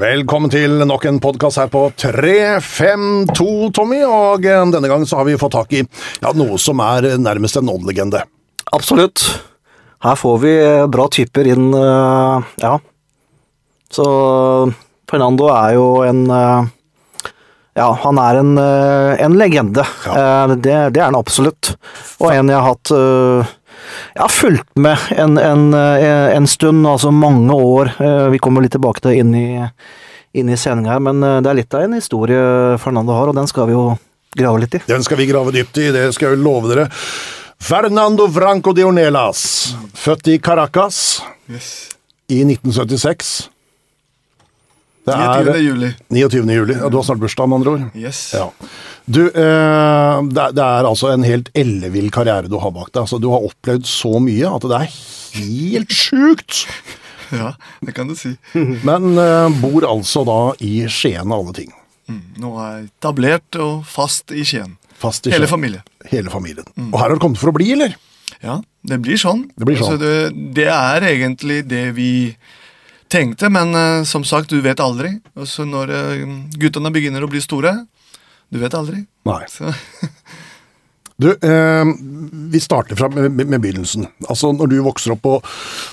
Velkommen til nok en podkast her på 352, Tommy. Og eh, denne gangen så har vi fått tak i ja, noe som er nærmest en Odd-legende. Absolutt. Her får vi eh, bra typer inn, eh, ja. Så Fernando er jo en Ja, han er en, en legende. Ja. Det, det er han absolutt. Og en jeg har hatt Jeg har fulgt med en, en, eh, en stund, altså mange år. Eh, Vi kommer litt tilbake til inn i, inn i sendinga her, men eh, det er litt av en historie Fernando har, og den skal vi jo grave litt i. Den skal vi grave dypt i, det skal jeg jo love dere. Fernando Franco de Ornelas, født i Caracas i 1976. Det 29. juli. 29. juli. Ja, du har snart bursdag, med andre ord. Yes. Ja. Du, eh, det, er- det er altså en helt ellevill karriere du har bak deg. Altså, du har opplevd så mye at det er helt sjukt! Ja, det kan du si. Men eh, bor altså da i Skien av alle ting. Mm, Nå er jeg etablert og fast i Skien. Fast i Hele Skien. familien. Hele familien. Og her har du kommet for å bli, eller? Ja, det blir sånn. Det blir sånn. Altså, det, det er egentlig det vi tenkte, men uh, som sagt, du vet aldri. Og så når uh, guttene begynner å bli store, du vet aldri. Nei. Så, Du, eh, vi starter fra med, med, med begynnelsen. Altså når du vokser opp på,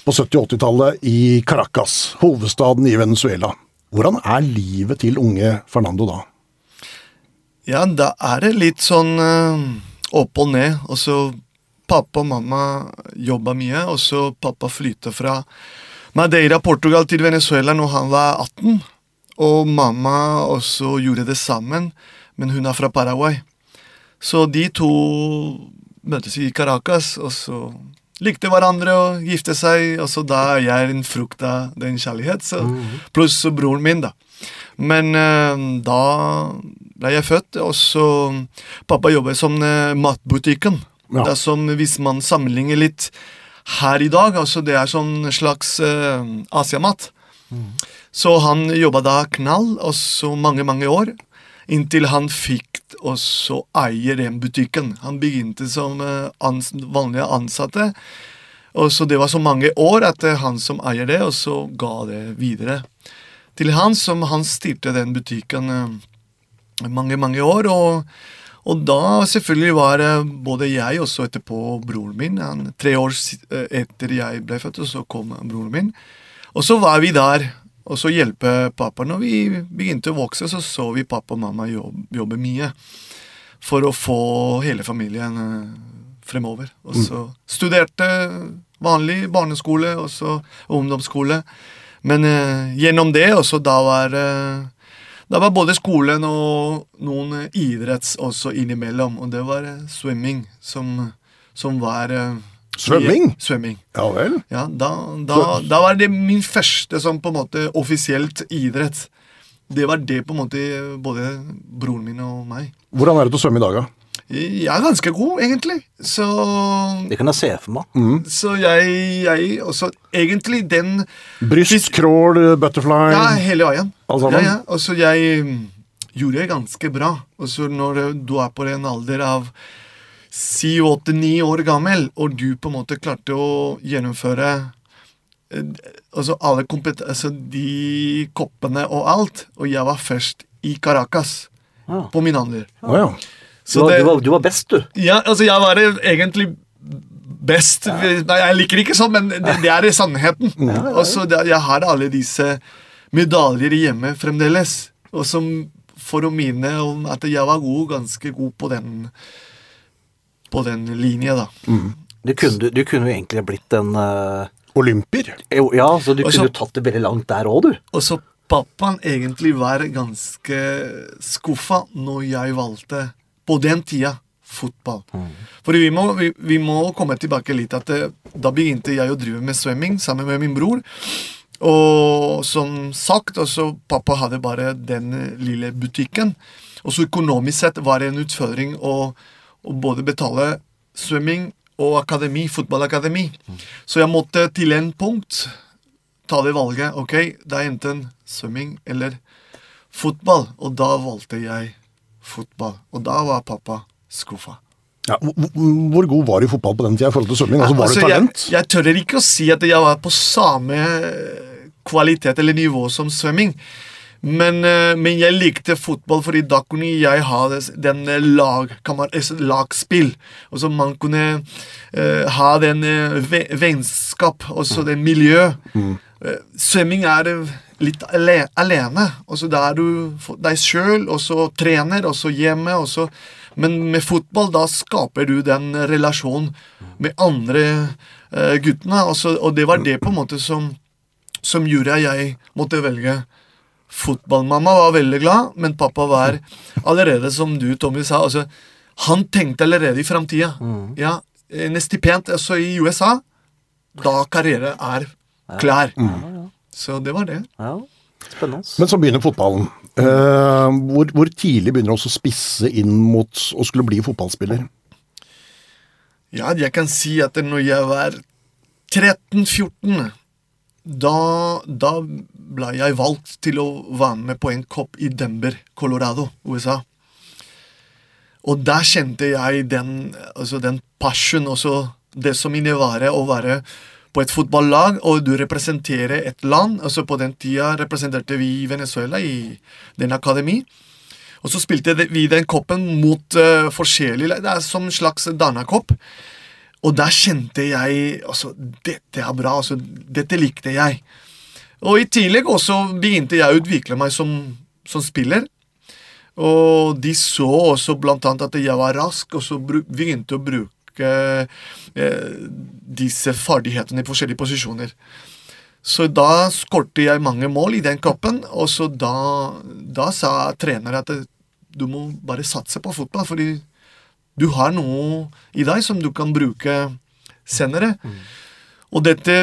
på 70- og 80-tallet i Caracas, hovedstaden i Venezuela. Hvordan er livet til unge Fernando da? ja, da er det litt sånn uh, opp og ned. Og så pappa og mamma jobba mye, og så pappa flytta fra Madeira, Portugal til Venezuela når han var 18. Og mamma også gjorde det sammen, men hun er fra Paraguay. Så de to møtes i Caracas, og så likte hverandre og gifte seg, og så da er jeg en frukt av den kjærlighet. Så, Pluss broren min, da. Men uh, da ble jeg født, og så Pappa jobber som uh, matbutikken. Ja. Det er som hvis man sammenligner litt her i dag, altså det er sånn slags uh, asiamat. Så han jobba da knall, også mange, mange år. Inntil han fikk også eie den butikken. Han begynte som uh, ans vanlige ansatte. Og så Det var så mange år at det er han som eier det, og så ga det videre til han, som han styrte den butikken eh, mange, mange år. Og, og da selvfølgelig var eh, både jeg og så etterpå broren min. Han, tre år eh, etter jeg ble født, og så kom broren min. Og så var vi der og så hjelpe pappa. Når vi begynte å vokse, så så vi pappa og mamma jobbe, jobbe mye for å få hele familien eh, fremover. Og så studerte vanlig barneskole og så ungdomsskole. Men uh, gjennom det også da var eh, da var både skolen og noen eh, idretts også innimellom. Og det var swimming svømming som, som var eh, Svømming? Svømming. Ja vel? Ja, da, da, da var det min første som på en måte offisielt idrett. Det var det på en måte både broren min og meg. Hvordan er det til å svømme i dag, da? Jeg er ganske god, egentlig. Så, Det kan jeg se for meg. så jeg, jeg også Egentlig den Bryst, crawl, butterfly Ja, hele veien. Alt sammen? Ja, ja. Og så jeg mm, gjorde det ganske bra. Og så når du er på en alder av si åtte-ni år gammel, og du på en måte klarte å gjennomføre eh, altså alle kompet altså de koppene og alt, og jeg var først i Caracas Ah. på min alder. Ah, ja. Du var, det, du, var, du var best, du. ja, altså jeg var egentlig best Nei, jeg liker det ikke sånn, men det, det er sannheten. Og så det, Jeg har alle disse medaljer hjemme fremdeles. Og som for å mine om at jeg var god, ganske god på den På den linja, da. Du kunne, du kunne jo egentlig blitt en uh... Olympier? jo, Ja, så du også, kunne tatt det veldig langt der òg, du. Og så pappaen egentlig var ganske skuffa når jeg valgte, på den tida, fotball. For vi må, vi, vi må komme tilbake litt at det, da begynte jeg å drive med svømming sammen med min bror. Og som sagt, også pappa hadde bare den lille butikken. Og så økonomisk sett var det en utfordring å, å både betale svømming og akademi, fotballakademi. Så jeg måtte til en punkt ta det valget. Ok, det er enten svømming eller fotball. Og da valgte jeg fotball. Og da var pappa skuffa. Ja, hvor- god var du i fotball på den tida i forhold til svømming? Altså, var Altså, du talent? Jeg, jeg tør ikke å si at jeg var på samme kvalitet eller nivå som svømming. Men, eh, men jeg likte fotball, fordi da kunne jeg ha den eh, lag, eh, lagspill. Og så man kunne uh, ha den uh, ve vennskap, også det miljø. Eh, svømming er eh, litt ale alene. Og så da er du deg sjøl, og så trener, og så hjemme. Og så, men med fotball, da skaper du den relasjonen med andre uh, guttene. Og, så, og det var det på en måte som, som gjorde at jeg måtte velge fotball. Mamma var veldig glad, men pappa var allerede, som du, Tommy, sa altså, Han tenkte allerede i framtida. Ja, en stipend altså i USA, da karriere er klar. Så det var det. Ja, spennende. Men så begynner fotballen. Uh, hvor, hvor tidlig begynner du også å spisse inn mot å skulle bli fotballspiller? Ja, jeg kan si at når jeg var 13-14, da, da ble jeg valgt til å være med på en kopp i Denver, Colorado, USA. Og der kjente jeg den, altså den passion, også det som innebærer å være på et fotballag, og du representerer et land. altså På den tida representerte vi Venezuela i den akademi. Og så spilte vi den koppen mot uh, forskjellige. Det er som en slags Dana-kopp. Og der kjente jeg altså, Dette er bra. altså, Dette likte jeg. Og i tillegg også begynte jeg å utvikle meg som, som spiller. Og de så også blant annet at jeg var rask, og så begynte å bruke eh, disse ferdighetene i forskjellige posisjoner. Så da skårte jeg mange mål i den cupen, og så da, da sa treneren at du må bare satse på fotball, fordi du har noe i deg som du kan bruke senere. Og dette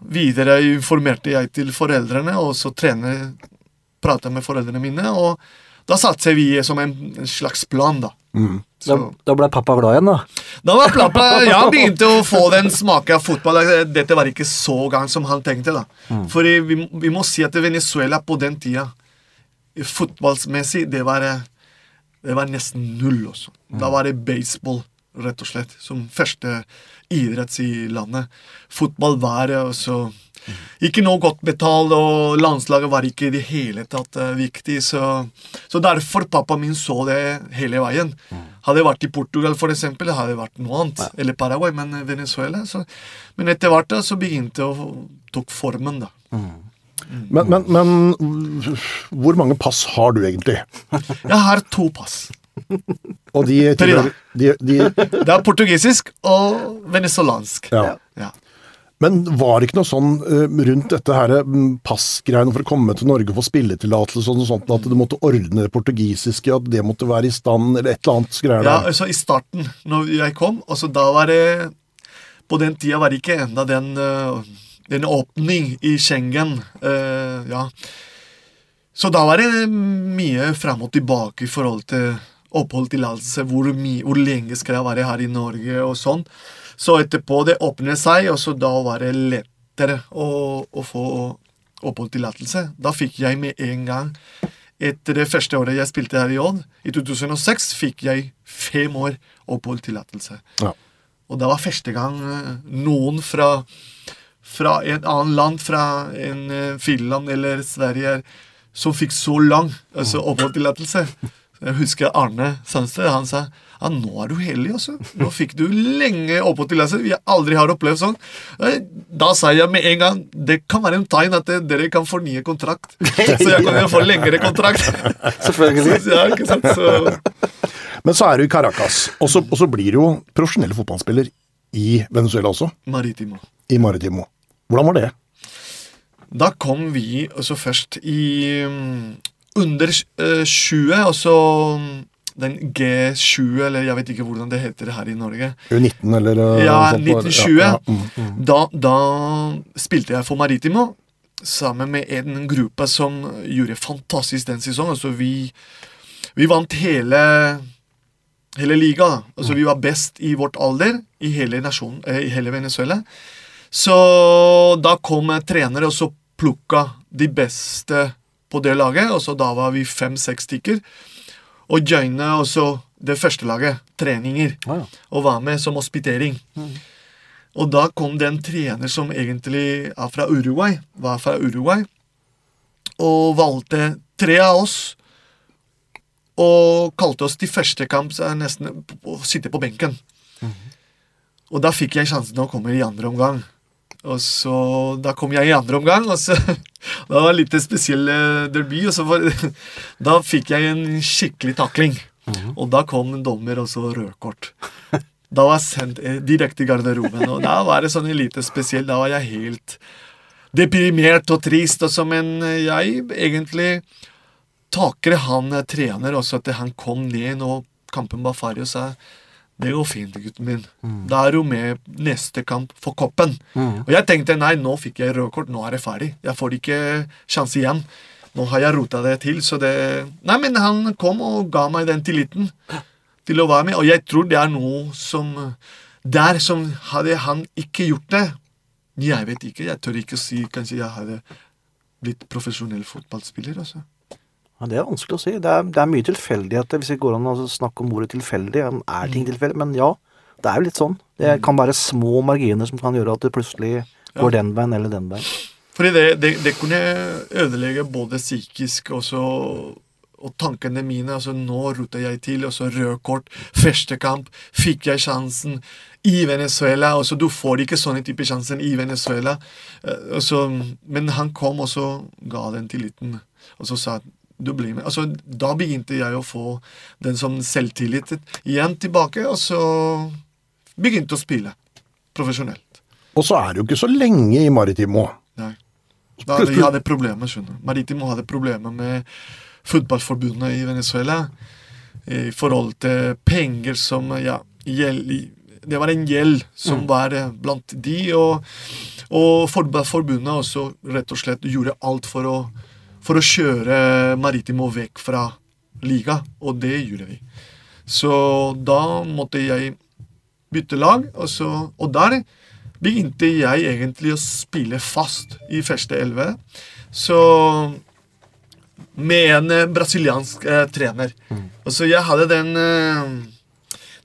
videre informerte jeg til foreldrene, og så trener prata med foreldrene mine, og da satser vi som en, en slags plan, da. Da, da ble pappa glad igjen, da. Da var pappa Jeg begynte å få den smaken av fotball. Dette var ikke så gang som han tenkte. da. For vi, vi må si at Venezuela på den tida, fotballmessig, det var, det var nesten null også. Da var det baseball, rett og slett, som første idrett i landet. Fotball var også ikke noe godt betalt, og landslaget var ikke i det hele tatt eh, viktig. Så, så derfor pappa min så det hele veien. Hadde jeg vært i Portugal, for eksempel, hadde det vært noe annet. Eller Paraguay, men Venezuela. Så, men etter hvert da, så begynte det å tok formen, da. Men, men, men hvor mange pass har du egentlig? Jeg har to pass. Og de, tilhører, de, de, Det er portugisisk og venezuelansk. Ja. Ja. Men var det ikke noe sånn eh, rundt dette her mm, passgreiene for å komme til Norge og få spilletillatelse og sånt, at du måtte ordne det portugisiske, at det måtte være i stand, eller et eller annet greier Ja, altså I starten, når jeg kom, altså da var det På den tida var det ikke enda den, eh, den åpning i Schengen. Uh, ja. Så da var det mye fram og tilbake i forhold til oppholdstillatelse. Hvor, hvor lenge skal jeg være her i Norge, og sånn. Så etterpå det åpnet seg, og så da var det lettere å, å få oppholdstillatelse. Da fikk jeg med en gang etter det første året jeg spilte her i Odd, i 2006, fikk jeg fem år oppholdstillatelse. Ja. Og det var første gang eh, noen fra, fra et annet land, fra en eh, Finland eller Sverige, som fikk så lang altså, oppholdstillatelse. Jeg husker Arne Sandstø. Han sa ja, nå er du heldig, altså. Nå fikk du lenge oppholdstillatelse. Vi aldri har opplevd sånn. Eh, Da sa jeg med en gang det kan være en tegn at dere kan fornye kontrakt. Så jeg kan få lengre kontrakt. Selvfølgelig. ja, ikke sant? Så, Men så er du i Caracas, og så, og så blir du jo profesjonell fotballspiller i Venezuela også, Maritimo. i Maritimo. Hvordan var det? Da kom vi altså først i mm, under eh, 20, altså mm, den G20, eller jeg vet ikke hvordan det heter her i Norge. U19 eller eh, Ja, 1920. ja, ja, mm. Da, da spilte jeg for Maritimo sammen med en gruppe som gjorde fantastisk den sesongen. Altså vi, vi vant hele, hele liga. da. Altså Vi var best i vårt alder i hele nasjonen, eh, i hele Venezuela. Så da kom trenere og så plukka de beste på det laget. Og så da var vi fem-seks stykker. Og joine også det første laget, treninger, Ah, ja. og var med som hospitering. Og da kom det en trener som egentlig er fra Uruguay, var fra Uruguay, og valgte tre av oss og kalte oss til første kamp så er nesten å sitte på benken. Og da fikk jeg sjansen til å komme i andre omgang. Og så, Da kom jeg i andre omgang, og så Det var en litt spesiell eh, derby. og så var, Da fikk jeg en skikkelig takling. Og da kom en dommer og så rødkort. Da var jeg sendt eh, direkte i garderoben. Og da var det sånn lite spesiell. Da var jeg helt deprimert og trist. Og så, men jeg egentlig takker han eh, trener også at han kom ned når kampen var ferdig og sa det går fint, gutten min. Da er du med neste kamp for koppen. Og jeg tenkte nei, nå fikk jeg rødkort, nå er det ferdig. Jeg får ikke sjanse igjen. Nå har jeg rota det til, så det Nei, men han kom og ga meg den tilliten til å være med, og jeg tror det er noe som Der som hadde han ikke gjort det Jeg vet ikke, jeg tør ikke si Kanskje jeg hadde blitt profesjonell fotballspiller, altså. Ja, det er vanskelig å si. Det er, det er mye tilfeldigheter, hvis det går an å snakke om ordet tilfeldig. Er ting tilfeldig? Men ja, det er jo litt sånn. Det kan være små marginer som kan gjøre at det plutselig går den veien eller den veien. Fordi det, det, det kunne ødelegge både psykisk og, så, og tankene mine. altså Nå rota jeg til, og så rød kort. Første kamp fikk jeg sjansen i Venezuela. og så Du får ikke sånne type sjanser i Venezuela. Eh, så, men han kom og så ga den tilliten, og så sa du blir med. Altså, da begynte jeg å få den som selvtillit igjen tilbake, og så begynte å spille profesjonelt. Og så er jo ikke så lenge i Maritimo. Nei. Da hadde jeg hadde problemer, skjønner du. Maritimo hadde problemer med fotballforbundet i Venezuela i forhold til penger som ja, gjeld, Det var en gjeld som var eh, blant de, og, og fotballforbundet også rett og slett gjorde alt for å for å kjøre Maritimo vekk fra liga, og det gjorde vi. Så da måtte jeg bytte lag, og, så, og der begynte jeg egentlig å spille fast i første elleve. Så med en eh, brasiliansk eh, trener. Mm. Og så jeg hadde den eh,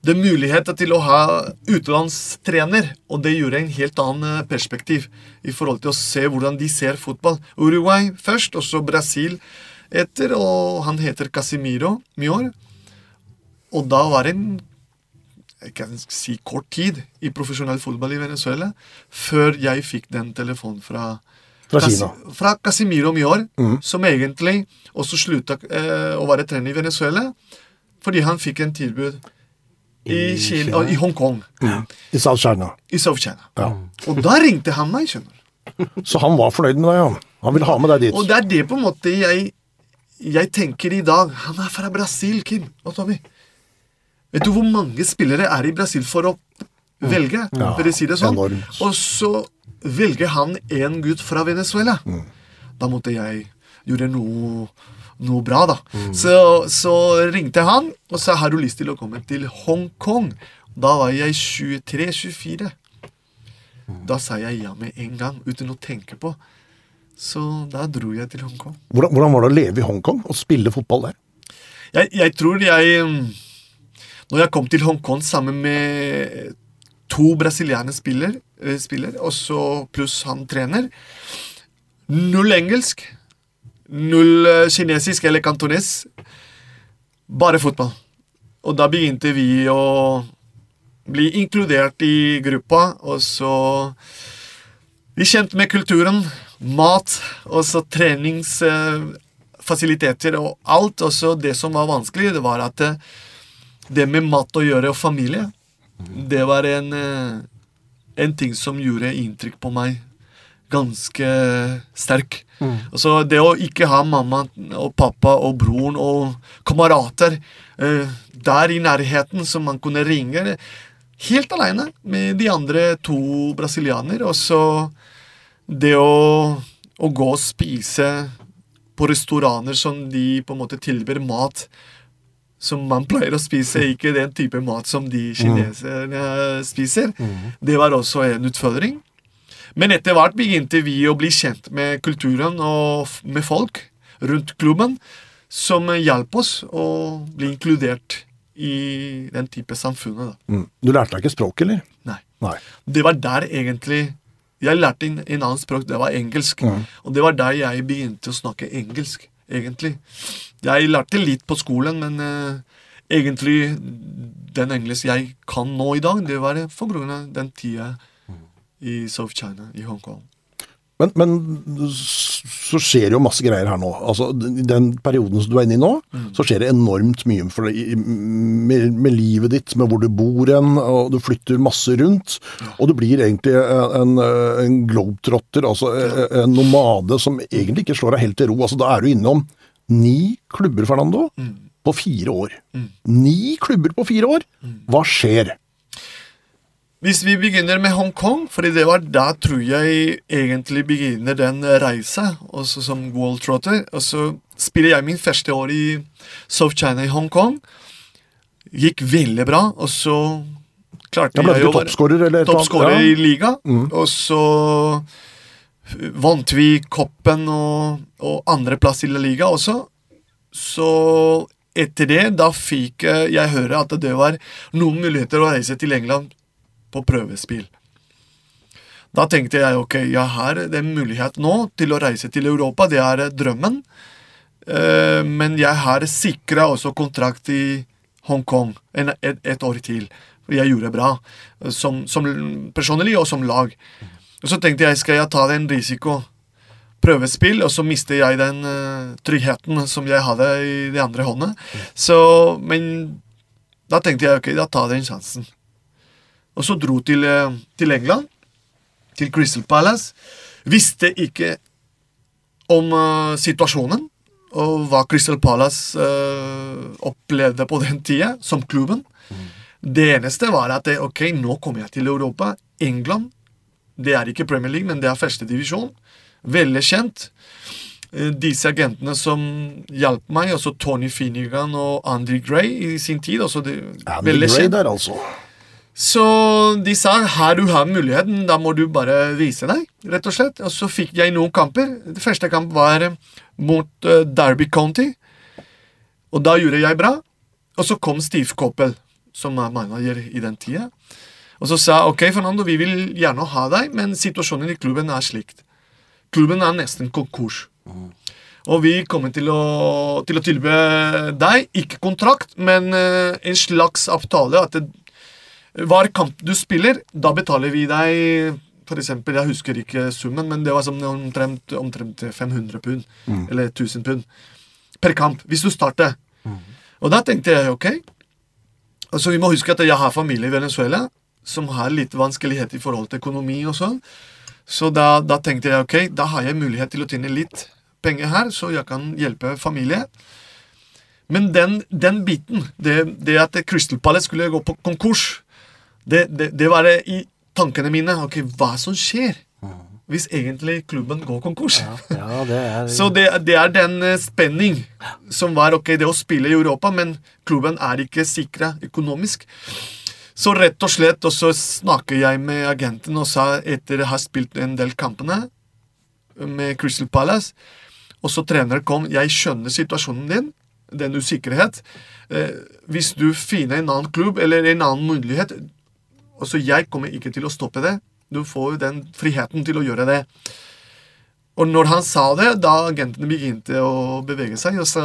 den muligheten til å ha utenlandstrener, og det gjorde en helt annen eh, perspektiv i forhold til å se hvordan de ser fotball. Uruguay først, og så Brasil etter, og han heter Casimiro Mior. Og da var det en jeg kan si kort tid i profesjonell fotball i Venezuela før jeg fikk den telefonen fra fra Kina. Fra Casimiro Mior, mm. som egentlig også slutta eh, å være trener i Venezuela fordi han fikk en tilbud i, Kina, i Hongkong. Mm. I South China. I South China. Ja. Og da ringte han meg, skjønner du. Så han var fornøyd med deg, ja. Han ville ha med deg dit. Og det er det på en måte jeg, jeg tenker i dag. Han er fra Brasil, Kim og Tommy. Vet du hvor mange spillere er i Brasil for å velge? Ja, for å si det sånn. Enormt. Og så velger han en gutt fra Venezuela. Mm. Da måtte jeg gjøre noe noe bra, da. Mm. Så, så, ringte han og sa har du lyst til å komme til Hongkong. Da var jeg 23-24. Mm. Da sa jeg ja med en gang, uten å tenke på. Så da dro jeg til Hongkong. Hvordan, hvordan var det å leve i Hongkong og spille fotball der? Jeg, jeg tror jeg Når jeg kom til Hongkong sammen med to brasilianske spiller, eh, spiller og så pluss han trener Null engelsk. Null eh, kinesisk eller kantones. Bare fotball. Og da begynte vi å bli inkludert i gruppa, og så Vi kjente med kulturen, mat, og så treningsfasiliteter og alt. Og så det som var vanskelig, det var at eh, det med mat å gjøre og familie, det var en, eh, en ting som gjorde inntrykk på meg ganske sterk. Mm. Altså Det å ikke ha mamma og pappa og broren og kamerater eh, der i nærheten som man kunne ringe helt alene med de andre to brasilianer. Og så det å, å gå og spise på restauranter som de på en måte tilbyr mat som man pleier å spise, ikke den type mat som de mm. kineserne spiser. Mm. Det var også en utfordring. Men etter hvert begynte vi å bli kjent med kulturen og med folk rundt klubben, som hjalp oss å bli inkludert i den type samfunnet. Mm. Du lærte deg ikke språk, eller? Nei. Nei. Det var der egentlig Jeg lærte en, en annen språk, det var engelsk. Mm. Og det var der jeg begynte å snakke engelsk egentlig. Jeg lærte litt på skolen, men uh, egentlig den engelsk jeg kan nå i dag, det var for grunn av den tida i South China, i Hongkong. Men, men så skjer jo masse greier her nå. Altså, den perioden som du er inne i nå, så skjer det enormt mye for deg, med, med livet ditt, med hvor du bor hen, og du flytter masse rundt. Og du blir egentlig en, en globetrotter, altså en nomade som egentlig ikke slår deg helt til ro. Altså, da er du innom ni klubber, Fernando, på fire år. Ni klubber på fire år! Hva skjer? Hvis vi begynner med Hongkong, fordi det var da tror jeg egentlig begynner den reisa, også som World Trotter. Og så spiller jeg min første år i South China i Hongkong. Gikk veldig bra, og så klarte jeg, jeg å annet? Toppskårer Ja. i liga. Og så vant vi koppen og, og andreplass i La liga også. Så etter det, da fikk jeg høre at det var noen muligheter å reise til England på prøvespill. Da tenkte jeg ok, jeg har en mulighet nå til å reise til Europa, det er drømmen. Eh, Men jeg har sikra også kontrakt i Hongkong et, år til. Jeg gjorde bra, eh, som, som personlig og som lag. Og så tenkte jeg, skal jeg ta den risiko? Prøvespill, og så mister jeg den eh, tryggheten som jeg hadde i det andre hånda. Så, men da tenkte jeg ok, da tar jeg den sjansen. Og så dro til, eh, til England, til Crystal Palace. Visste ikke om uh, situasjonen og hva Crystal Palace uh, opplevde på den tida, som klubben. Det eneste var at det, ok, nå kommer jeg til Europa. England. Det er ikke Premier League, men det er førstedivisjon. Veldig kjent. Disse agentene som hjalp meg, også Tony Finnegan og Andy Gray i sin tid. Også det, Andy veldig Gray kjent. der, altså. Så de sa her du har muligheten, da må du bare vise deg, rett og slett. Og så fikk jeg noen kamper. Det første kamp var eh, mot eh, Derby County. Og da gjorde jeg bra. Og så kom Steve Coppel, som er manager i den tida. Og så sa ok, Fernando, vi vil gjerne ha deg, men situasjonen i klubben er slikt. Klubben er nesten konkurs. Og vi kommer til å, til å tilby deg, ikke kontrakt, men eh, en slags avtale. at det, hver kamp du spiller, da betaler vi deg for eksempel, Jeg husker ikke summen, men det var som omtrent, omtrent 500 pund. Eller 1000 pund per kamp, hvis du starter. Og da tenkte jeg ok. Altså, vi må huske at jeg har familie i Venezuela som har litt vanskelighet i forhold til økonomi og sånn. Så da, da tenkte jeg ok, da har jeg mulighet til å tjene litt penger her, så jeg kan hjelpe familie. Men den, den biten, det, det at Crystal Palace skulle gå på konkurs, det, det, det var det i tankene mine. Ok, hva som skjer hvis egentlig klubben går konkurs? Ja, det er Så det, det er den eh, spenning som var ok, det å spille i Europa, men klubben er ikke sikra økonomisk. Så rett og slett og så snakker jeg med agenten og sa etter å ha spilt en del kampene med Crystal Palace, og så trener kom Jeg skjønner situasjonen din, den usikkerhet. Eh, hvis du finner en annen klubb eller en annen mulighet altså Jeg kommer ikke til å stoppe det. Du får jo den friheten til å gjøre det. Og når han sa det, da agentene begynte å bevege seg, og så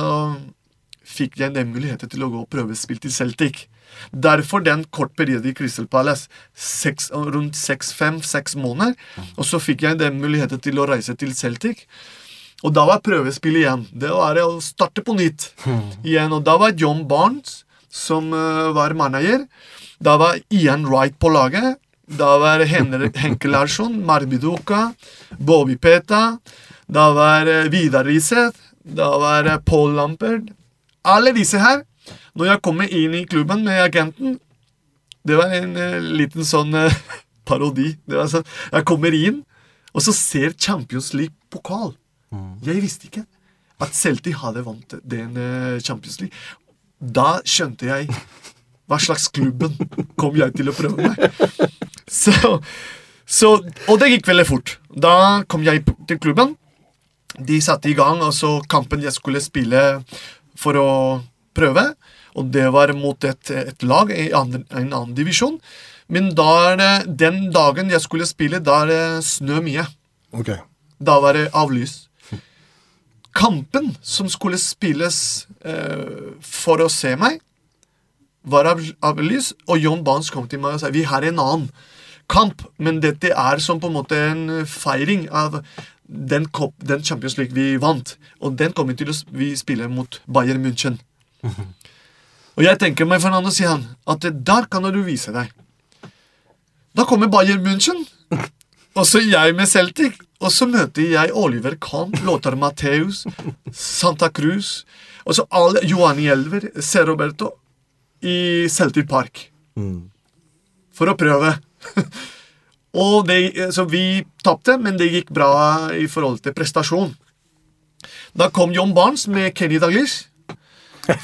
fikk jeg den muligheten til å gå og prøvespill til Celtic. Derfor den kort periode i Crystal Palace. Seks, rundt seks-fem-seks måneder. Og så fikk jeg den muligheten til å reise til Celtic. Og da var prøvespill igjen. Det var å starte på nytt igjen. Og da var John Barnes som eh, var manager. Da var Ian Wright på laget. Da var Henrik Henke Larsson, Marbiduka, Bobby Peta. Da var eh, Vidar Riseth. Da var eh, Paul Lampert. Alle disse her. Når jeg kommer inn i klubben med agenten Det var en uh, liten sånn uh, parodi. Det var sånn, Jeg kommer inn, og så ser Champions League-pokal. Jeg visste ikke at Celtic hadde vant den uh, Champions League. Da skjønte jeg hva slags klubben kom jeg til å prøve meg. Så, så, og det gikk veldig fort. Da kom jeg til klubben. De satte i gang og så kampen jeg skulle spille for å prøve. Og det var mot et, et lag i andre, en annen divisjon. Men da er det, den dagen jeg skulle spille, da er det snø mye. Okay. Da var det avlys. kampen som skulle spilles eh, for å se meg, var avlyst, og John Barnes kom til meg og sa vi har en annen kamp, men dette er som på en måte en feiring av den, kop, den Champions League vi vant. Og den kommer til å vi spille mot Bayern München. Og jeg tenker meg, Fernando, sier han, at der kan du vise deg. Da kommer Bayern München, og så jeg med Celtic. Og så møter jeg Oliver Kahn, Lothar Matheus, Santa Cruz, og så alle Johan Elver, C. Roberto, i Celtic Park. For å prøve. og det, så vi tapte, men det gikk bra i forhold til prestasjon. Da kom John Barnes med Kenny Daglish.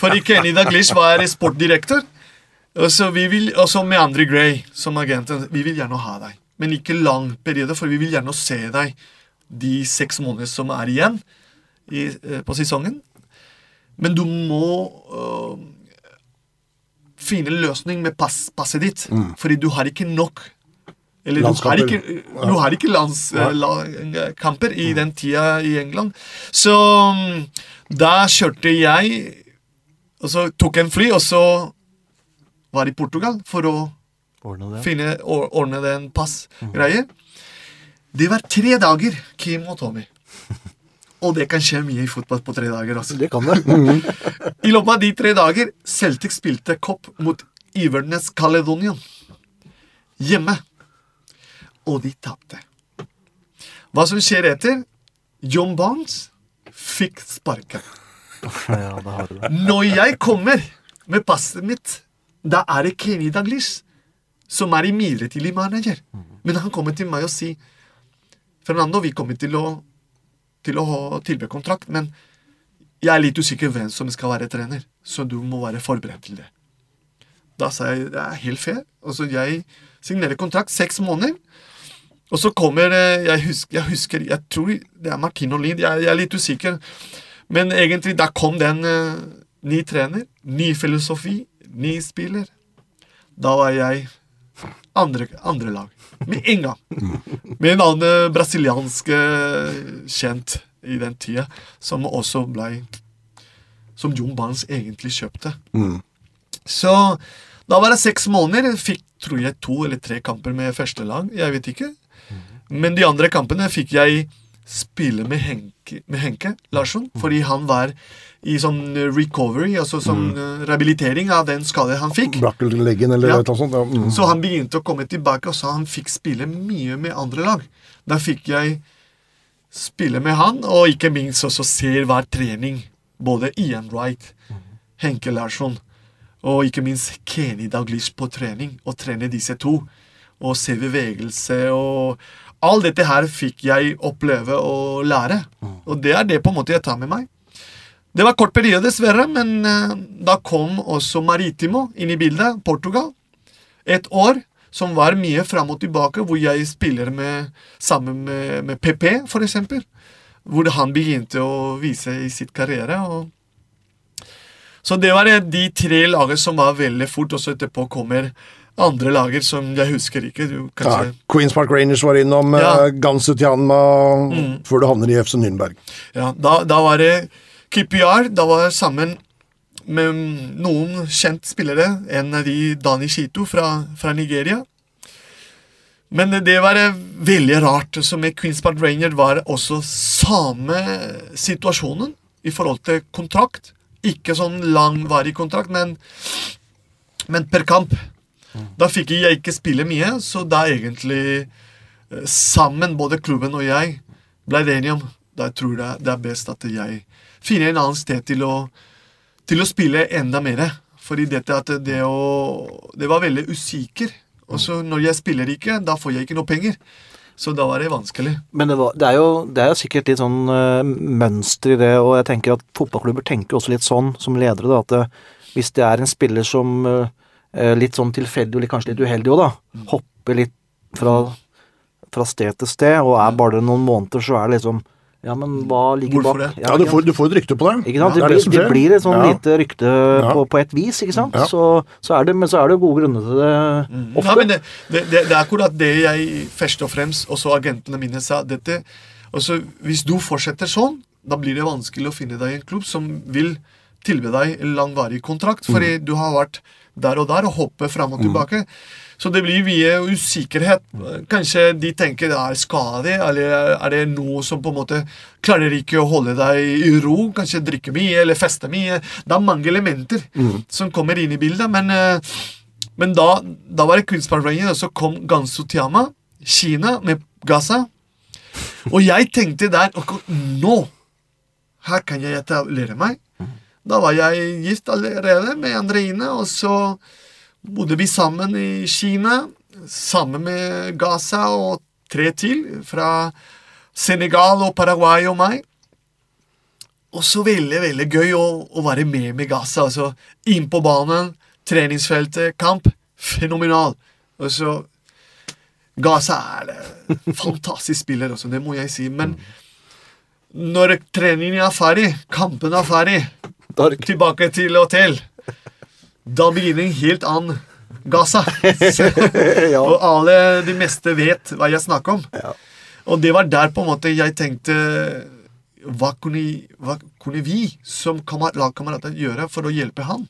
Fordi Kenny Daglish var sportdirektør. Og så vi vil, også med Andre Gray som agenten. Vi vil gjerne ha deg. Men ikke lang periode, for vi vil gjerne se deg de seks månedene som er igjen i, eh, på sesongen. Men du må øh, finne løsning med pass, passet ditt. Fordi du har ikke nok Eller du har ikke, du har ikke landskamper i den tida i England. Så mm, da kjørte jeg Og så tok en fly, og så var i Portugal for å Ordne det. finne, or- ordne den passgreier. Det var tre dager, Kim og Tommy. Og det kan skje mye i fotball på tre dager. altså. Det kan det. I løpet av de tre dager Celtic spilte kopp mot Ivernes Caledonian. Hjemme. Og de tapte. Hva som skjer etter? John Barnes fikk sparken. Ja. Når jeg kommer med passet mitt, da er det Kenny Daglish som er i midlertidig manager. Men han kommer til meg og sier Fernando, vi kommer til å, til å tilby kontrakt, men jeg er litt usikker hvem som skal være trener, så du må være forberedt til det. Da sa jeg det er helt fair. Altså, jeg signerer kontrakt seks måneder. Og så kommer Jeg husker, jeg, husker, jeg tror det er Martino Olin, jeg, jeg er litt usikker. Men egentlig, da kom den uh, ny trener, ny filosofi, ny spiller. Da var jeg andre, andre lag. Med en gang. Med en annen brasiliansk eh, kjent i den tida, som også blei Som John Barnes egentlig kjøpte. Så da var det seks måneder. Fikk tror jeg to eller tre kamper med første lag. Jeg vet ikke. Men de andre kampene fikk jeg spille med Henke, med Henke Larsson, fordi han var i sånn recovery, altså sånn mm. rehabilitering av den skade han fikk. Brakkelleggen eller Ja. noe sånt. Ja. Mm. Så han begynte å komme tilbake, og så han fikk spille mye med andre lag. Da fikk jeg spille med han, og ikke minst også se hver trening. Både Ian Wright, Henke Larsson og ikke minst Kenny Daglish på trening. Og trene disse to. Og se bevegelse og Alt dette her fikk jeg oppleve og lære. Og det er det på en måte jeg tar med meg. Det var kort periode, dessverre, men eh, da kom også Maritimo inn i bildet. Portugal. Et år som var mye fram og tilbake, hvor jeg spiller med, sammen med, med PP, for eksempel. Hvor han begynte å vise i sitt karriere. Og... Så det var eh, de tre lagene som var veldig fort, og så etterpå kommer andre lager som jeg husker ikke. Du, Ja, kanskje... Queens Park Rangers var innom, Ja. ja. mm. før du havner i FC Nürnberg. Ja, da, da var det KPR. Da var jeg sammen med noen kjent spillere. En av de Dani Shito fra, fra Nigeria. Men det var eh, veldig rart. Så med Queens Park Ranger var det også samme situasjonen i forhold til kontrakt. Ikke sånn langvarig kontrakt, men, men per kamp. Da fikk jeg ikke spille mye, så da egentlig eh, sammen, både klubben og jeg, ble det enige om Da jeg tror det det er best at jeg finner en annen sted til å, til å spille enda mer. Fordi dette at det å Det var veldig usikker. Og så når jeg spiller ikke, da får jeg ikke noe penger. Så da var det vanskelig. Men det, var, det, er jo, det er jo sikkert litt sånn uh, mønster i det, og jeg tenker at fotballklubber tenker også litt sånn som ledere, da, at det, hvis det er en spiller som eh, eh, litt sånn tilfeldig og kanskje litt uheldig òg, da, hopper litt fra, fra sted til sted, og er bare noen måneder, så er det liksom Ja, men hva ligger Hvorfor bak? det? Ja, du får, du får et rykte på det. Ikke sant? Ja, Det, det, blir, det, det blir et sånn Ja. lite rykte Ja. på, på et vis, ikke sant? Ja. Så, så er det, men så er det jo gode grunner til det ofte. Ja, men det, det, det, det er akkurat det jeg først og fremst, også agentene mine, sa. dette, altså, Hvis du fortsetter sånn, da blir det vanskelig å finne deg en klubb som vil tilby deg en langvarig kontrakt, fordi du har vært der og der og hoppet fram og tilbake. Så det blir mye usikkerhet. Kanskje de tenker det er skade, eller er det noe som på en måte klarer ikke å holde deg i ro? Kanskje drikke mye eller feste mye. Det er mange elementer som kommer inn i bildet, men, eh, men da, da var det Queens og så kom Gansu Tiama, Kina, med Gaza. Og jeg tenkte der ok, Nå! Her kan jeg etablere meg. Da var jeg gift allerede med Andreine, og så bodde vi sammen i Kina, sammen med Gaza og tre til, fra Senegal og Paraguay og meg. Og så veldig, veldig gøy å, å være med med Gaza. Altså, inn på banen, treningsfeltet, kamp. Fenomenal. Og så Gaza er en fantastisk spiller, også, det må jeg si. Men når treningen er ferdig, kampen er ferdig, er tilbake til hotell, da begynner en helt annen Gaza. Ja. Og alle de meste vet hva jeg snakker om. Og det var der på en måte jeg tenkte Hva kunne, hva kunne vi som lagkamerater gjøre for å hjelpe han?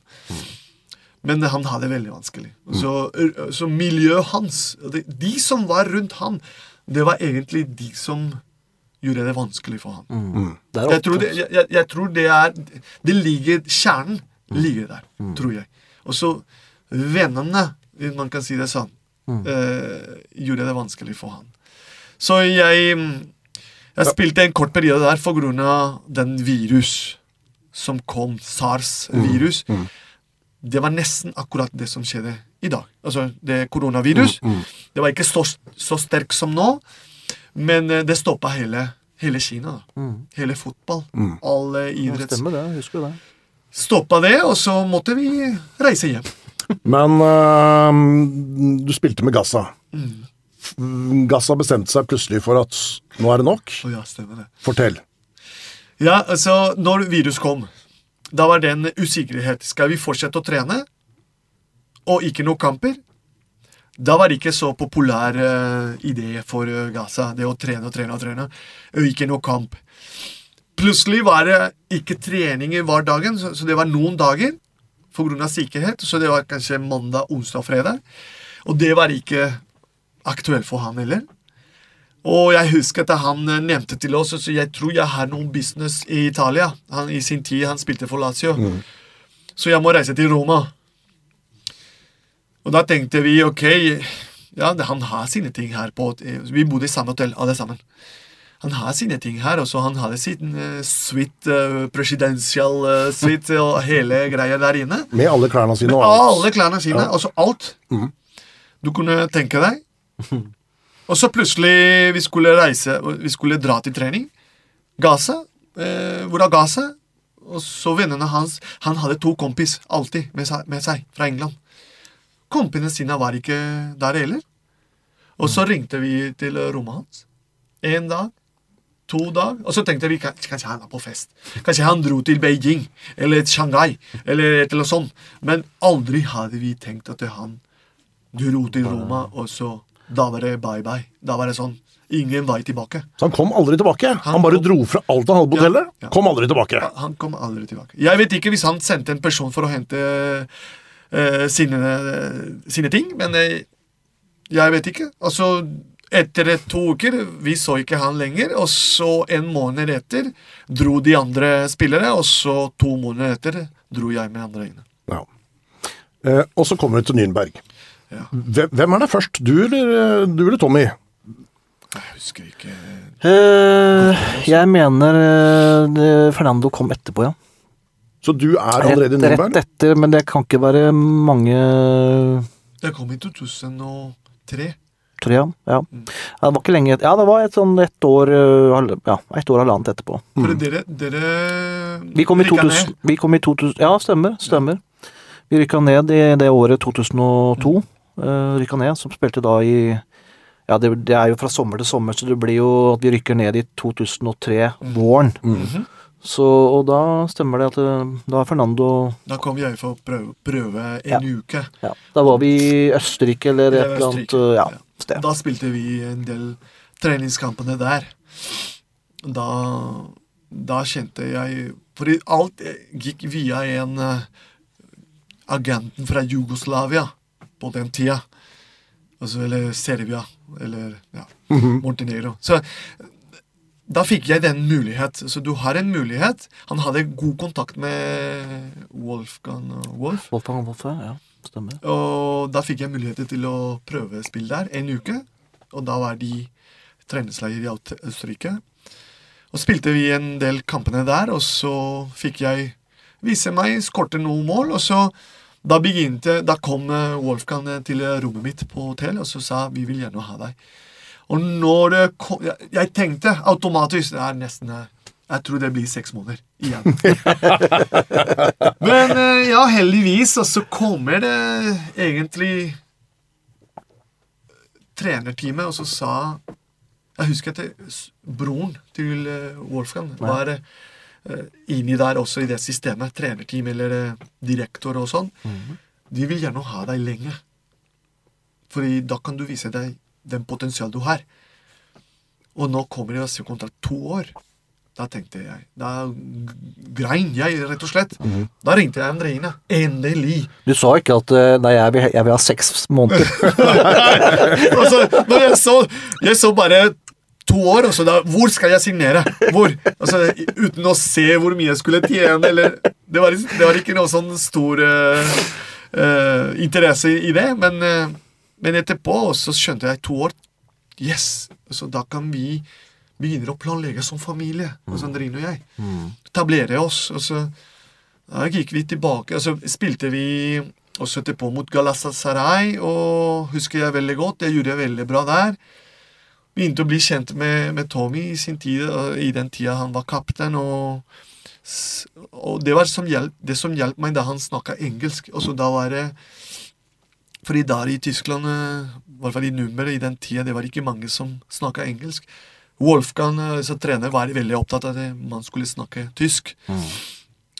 Men han hadde det veldig vanskelig. Så, så miljøet hans, de, de som var rundt han, det var egentlig de som gjorde det vanskelig for han. Det er Jeg tror det, jeg, jeg- jeg tror det er Det ligger Kjernen ligger der, tror jeg. Og så vennene, hvis man kan si det sånn, eh, gjorde det vanskelig for han. Så jeg mm, Jeg spilte en kort periode der for grunn av den virus som kom, SARS-virus. Det var nesten akkurat det som skjedde i dag. Altså det koronavirus. Det var ikke så, så sterkt som nå, men eh, det stoppa hele, hele Kina. Hele fotball. Alle Ja, idretts... Stemmer det, husker det. Stoppa det, og så måtte vi reise hjem. Men øhm, du spilte med Gaza. Gaza bestemte seg plutselig for at nå er det nok. Oh, ja, stemmer det. Fortell. Ja, altså, når virus kom, da var det en usikkerhet. Skal vi fortsette å trene, og ikke noen kamper? Da var det ikke så populær uh, idé for uh, Gaza, det å trene og trene og trene, og ikke noe kamp. Plutselig var det ikke treninger hver dagen, så, det var noen dager av sikkerhet, så det var kanskje mandag, onsdag og fredag. Og det var ikke aktuelt for han heller. Og jeg husker at han eh, nevnte til oss så jeg tror jeg har noen business i Italia. Han, I sin tid han spilte for Lazio. Så jeg må reise til Roma. Og da tenkte vi ok, ja, han har sine ting her på Vi bodde i samme hotell, alle sammen. Han har sine ting her, og så han hadde sin uh, suite, uh, presidential uh, suite og hele greia der inne. Med alle klærne sine Med alle klærne sine, altså alt. Du kunne tenke deg. Og så plutselig vi skulle reise, vi skulle dra til trening. Gaza. Eh, hvor er Gaza? Og så vennene hans Han hadde to kompis alltid med seg, med seg fra England. Kompisene sine var ikke der heller. Og så ringte vi til rommet hans. En dag, to dager. og så tenkte vi kanskje han var på fest. Kanskje han dro til Beijing eller Shanghai eller et eller annet sånt. Men aldri hadde vi tenkt at han dro til Roma, og så Da var det bye-bye. Da var det sånn ingen vei tilbake. Så han kom aldri tilbake. Han, Han bare kom- dro fra alt han hadde på Ja, hotellet. ja. Kom aldri tilbake. Han kom aldri tilbake. Jeg vet ikke hvis han sendte en person for å hente uh, sine, sine ting, men uh, jeg vet ikke. Altså, etter et to uker, vi så ikke han lenger, og så en måned etter dro de andre spillere, og så to måneder etter dro jeg med andre egne. Ja. Eh, og så kommer vi til Nürnberg. Ja. Hvem, hvem er det først? Du eller, eh, du eller Tommy? Jeg husker ikke Eh, jeg mener eh, Fernando kom etterpå, ja. Så du er allerede i Nürnberg? rett etter, men det kan ikke være mange Det kom i 2003. Tror jeg. Ja. Mm. ja. Det var ikke lenge Ja, det var et sånn ett år eh, Ja, ett år halvannet etterpå. For dere, dere Vi kom rykka 2000, ned. vi kom i 2000 Ja, stemmer. Stemmer. Vi rykka ned i det året 2002. Uh, rykka ned, som spilte da i Ja, det, det er jo fra sommer til sommer, så det blir jo at vi rykker ned i 2003, våren. Mhm. Så, og da stemmer det at eh, da er Fernando Da kom jeg for å prøve, prøve Ja. en uke. ja, Da var vi i Østerrike eller et eller annet eh, ja, ja. Sted. Da spilte vi en del treningskampene der. Da da kjente jeg For alt gikk via en uh, agenten fra Jugoslavia på den tida. Altså, eller Serbia. Eller ja, Montenegro. Så da fikk jeg den mulighet. Så du har en mulighet. Han hadde god kontakt med Wolfgang Wolf. Wolfgang Wolf, ja. Stemmer. Og da fikk jeg muligheter til å prøve spill der en uke. Og da var de treningsleir i Østerrike. Og spilte vi en del kampene der, og så fikk jeg vise meg, skårte noen mål, og så da begynte, da kom eh, Wolfgang til rommet mitt på hotell og så sa vi vil gjerne ha deg. Og når det kom, jeg, jeg tenkte automatisk Det er nesten eh, Jeg tror det blir seks måneder igjen. Men ja, heldigvis, og så kommer det egentlig trenerteamet, og så sa Jeg husker at broren til Wolfgang var uh, inni der også i det systemet. Trenerteam eller direktor og sånn. Mm. De vil gjerne ha deg lenge. Fordi da kan du vise deg den potensial du har. Og nå kommer det altså kontrakt to år. Da tenkte jeg Da grein jeg, rett og slett. Mm. Da ringte jeg Andreine. Endelig. Du sa ikke at uh, nei, jeg vil, jeg vil ha seks måneder. altså, når jeg så, jeg så bare to år, og så da Hvor skal jeg signere? Hvor? Altså, uten å se hvor mye jeg skulle tjene, eller Det var, det var ikke noe sånn stor uh, uh, interesse i det, men, uh, men etterpå så skjønte jeg to år Yes! Så da kan vi begynne å planlegge som familie, mm. altså Andrine og jeg. Mm. Etablere oss. Og så da gikk vi tilbake, og så spilte vi også etterpå mot Galatasaray, og husker jeg veldig godt. Det gjorde jeg veldig bra der begynte å bli kjent med, med Tommy i sin tid, i den tida han var kaptein. Og, og, det var som hjelp, det som hjalp meg da han snakka engelsk. Og så da var det fordi der i Tyskland, eh, i hvert fall i nummeret i den tida, det var ikke mange som snakka engelsk. Wolfgang, eh, som trener, var veldig opptatt av at man skulle snakke tysk. Mm.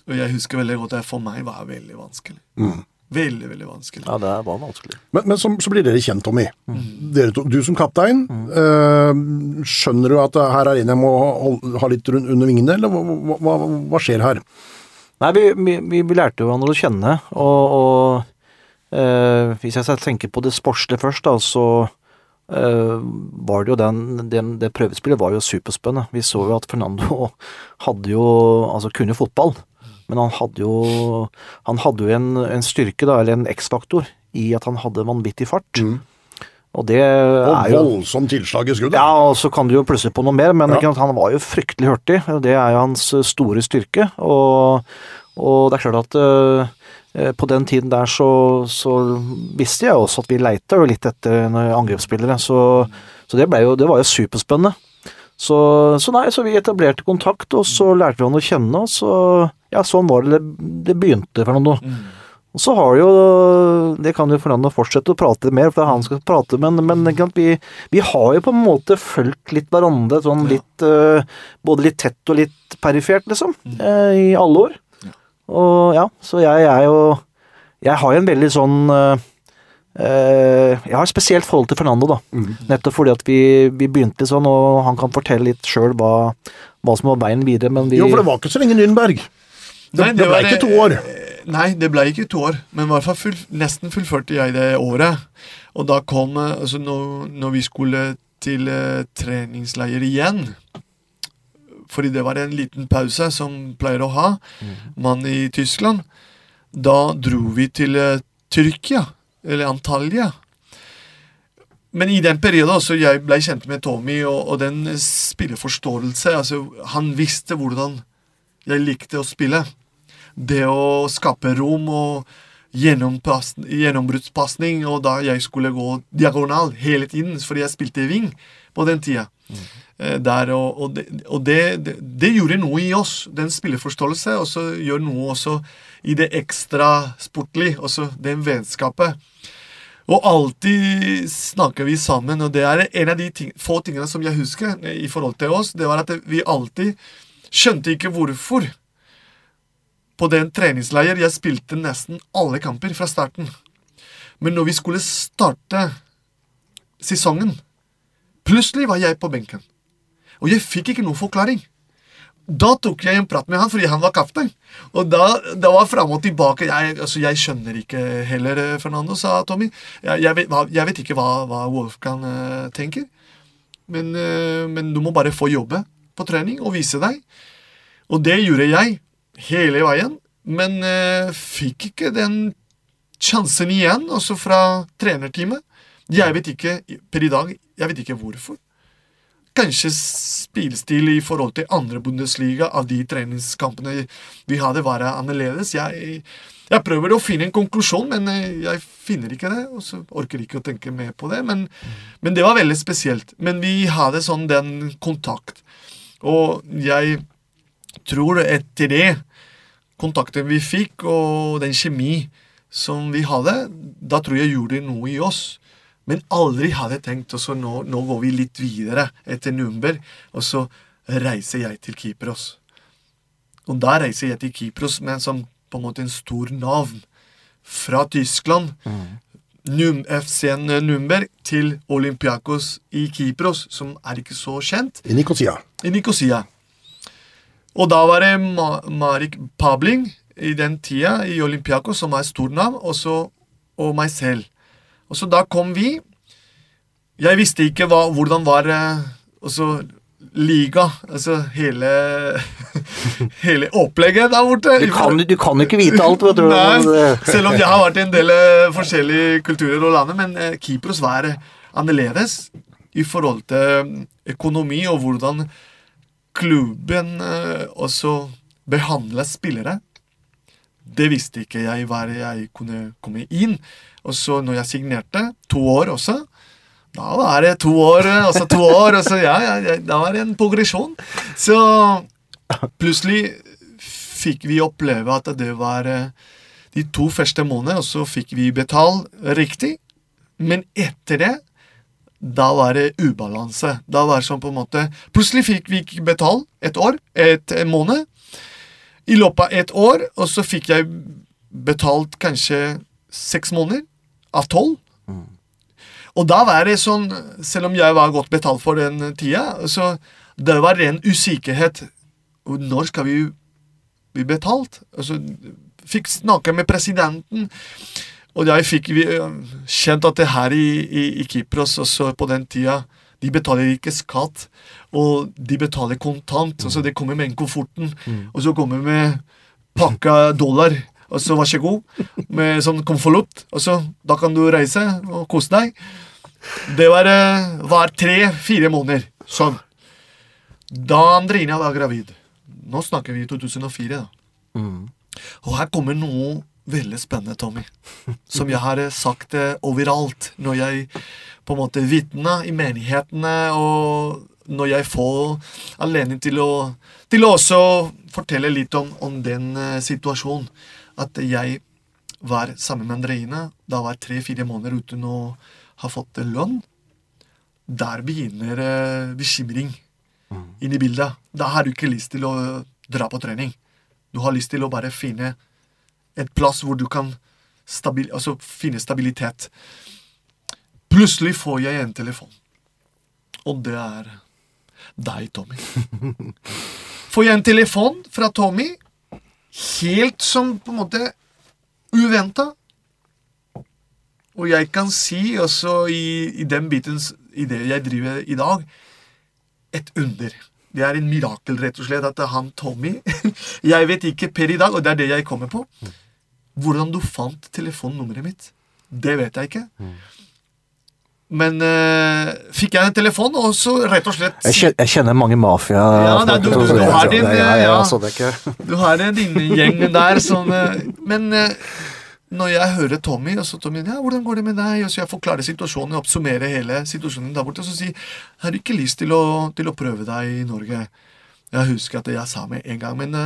Og jeg husker veldig godt at for meg var det veldig vanskelig. Mm. Veldig veldig vanskelig. Ja, det var vanskelig. Men, men så, så, blir dere kjent, Tommy. Mm. Dere to, du som kaptein. Mm. Øh, skjønner du at her er en jeg må ha litt under vingene, eller hva, hva, hva skjer her? Nei, vi, vi, vi, lærte jo hverandre å kjenne, og, og øh, hvis jeg tenker på det sportslige først, da, så var det jo den, den, Det prøvespillet var jo superspennende. Vi så jo at Fernando hadde jo Altså kunne fotball. Men han hadde jo, han hadde jo en, en styrke, da, eller en X-faktor, i at han hadde vanvittig fart. Mm. Og det og er jo voldsomt tilslag i skuddet. Ja, og så kan du jo plutselig på noe mer, men ja. han var jo fryktelig hurtig. Det er jo hans store styrke. Og, og det er klart at uh, på den tiden der så, så, visste jeg også at vi leita jo litt etter angrepsspillere, så, så det, jo, det var jo superspennende. Så, så, nei, så vi etablerte kontakt, og så lærte vi han å kjenne, og så Ja, sånn var det det begynte, Fernando. Mm. Og så har jo Det kan jo Fernando fortsette å prate mer, for det er han som skal prate, men, men vi, vi, har jo på en måte fulgt litt hverandre sånn litt uh, Både litt tett og litt perifert, liksom, mm. uh, i alle år. Og ja, så jeg er jo Jeg har jo en veldig sånn Eh, jeg har et spesielt forhold til Fernando, da. Mm. Nettopp fordi at vi, vi, begynte litt sånn, og han kan fortelle litt sjøl hva, hva, som var veien videre, men vi Jo, for det var ikke så lenge Nürnberg. Det, nei, det, det ble ikke to år. Nei, det ble ikke to år, men i hvert fall full, nesten fullførte jeg det året. Og da kom eh, altså når, når vi skulle til uh, treningsleir igjen Fordi det var en liten pause som pleier å ha, mm. man i Tyskland. Da dro vi til uh, Tyrkia eller Antalya. Men i den perioden altså, jeg ble kjent med Tommy, og, og den spilleforståelse altså Han visste hvordan jeg likte å spille. Det å skape rom og gjennombruddspasning, og da jeg skulle gå diagonal hele tiden, fordi jeg spilte wing på den tida. Mm. Der, og, og, det, og det, det, gjorde noe i oss, den spilleforståelse, og så gjør noe også i det ekstra sportlige, også det vennskapet. Og alltid snakker vi sammen, og det er en av de ting, få tingene som jeg husker i forhold til oss. Det var at vi alltid skjønte ikke hvorfor. På den treningsleir jeg spilte nesten alle kamper fra starten. Men når vi skulle starte sesongen, plutselig var jeg på benken. Og jeg fikk ikke noen forklaring. da tok jeg en prat med han, fordi han var kaptein. Og da, da var fram og tilbake. Jeg, altså, jeg skjønner ikke heller, eh, Fernando, sa Tommy. Jeg, jeg, vet, jeg vet ikke hva, hva Wolfgang uh, tenker. Men, uh, men du må bare få jobbe på trening og vise deg. Og det gjorde jeg hele veien, men uh, fikk ikke den sjansen igjen, også fra trenerteamet. Jeg vet ikke, per i dag, jeg vet ikke hvorfor. Kanskje spillestil i forhold til andre Bundesliga av de treningskampene vi hadde, var annerledes. Jeg, jeg prøver å finne en konklusjon, men eh, jeg finner ikke det. Og så orker ikke å tenke mer på det. Men, men det var veldig spesielt. Men vi hadde sånn den kontakt. Og jeg tror etter det, kontakten vi fikk, og den kjemi som vi hadde, da tror jeg gjorde noe i oss. Men aldri hadde jeg tenkt også nå, nå går vi litt videre etter Nürnberg, og så reiser jeg til Kypros. Og da reiser jeg til Kypros med en sånn, på en måte en stor navn. Fra Tyskland, Num, FC-en Nürnberg, til Olympiakos i Kypros, som er ikke så kjent I Nikosia. i Nikosia. Og da var det Ma Marik Pabling i den tida i Olympiakos, som er stor navn, og, så, og meg selv. Og så da kom vi. Jeg visste ikke hva, hvordan var eh, også liga, altså hele Hele opplegget der borte. Du kan, du kan ikke vite alt, vet du. Nei, selv om jeg har vært i en del eh, forskjellige kulturer og landet, men eh, Kypros var annerledes i forhold til økonomi og hvordan klubben også behandla spillere. Det visste ikke jeg hva jeg kunne komme inn. Og så når jeg signerte, to år også, da var det to år, altså to år, og så ja, ja, da var det en progresjon. Så plutselig fikk vi oppleve at det var eh, de to første månedene, og så fikk vi betalt riktig. Men etter det, da var det ubalanse. Da var det sånn på en måte Plutselig fikk vi ikke betalt et år, et måned. I løpet av et år, og så fikk jeg betalt kanskje seks måneder av tolv. Og da var det sånn, selv om jeg var godt betalt for den tida, så det var ren usikkerhet. Når skal vi bli betalt? Altså, fikk snakke med presidenten, og jeg fikk øh, kjent at det her i, i, i Kypros også på den tida de betaler ikke skatt, og de betaler kontant. altså Det kommer med kofferten, og så kommer med pakka dollar. Og så vær så god, med sånn konvolutt. Og så da kan du reise og kose deg. Det var, eh, var tre-fire måneder sånn. Da Andrina var gravid. Nå snakker vi 2004, da. Og her kommer noe veldig spennende, Tommy. Som jeg har eh, sagt eh, overalt når jeg på en måte vitner i menighetene, og når jeg får anledning til å, til å også fortelle litt om, om den situasjonen. At jeg var sammen med Andreina. Da var tre-fire måneder uten å ha fått eh, lønn. Der begynner eh, bekymring inn i bildet. Da har du ikke lyst til å dra på trening. Du har lyst til å bare finne et plass hvor du kan stabil, altså finne stabilitet. Plutselig får jeg en telefon, og det er deg, Tommy. Får jeg en telefon fra Tommy, helt som på en måte uventa. Og jeg kan si også i, i den biten, i det jeg driver i dag, et under. Det er en mirakel, rett og slett, at han Tommy Jeg vet ikke per i dag, og det er det jeg kommer på. Hvordan du fant telefonnummeret mitt, det vet jeg ikke. Men eh, fikk jeg en telefon, og så rett og slett Jeg kjenner, jeg kjenner mange mafia... Ja, nei, du- du- du har din, ja, ja. Du har din gjeng der som eh, Men eh, når jeg hører Tommy, og så Tommy, ja, hvordan går det med deg? Og så jeg forklarer situasjonen, oppsummerer hele situasjonen der borte, og så sier har du ikke lyst til å, til å prøve deg i Norge? Jeg husker at jeg sa med en gang, men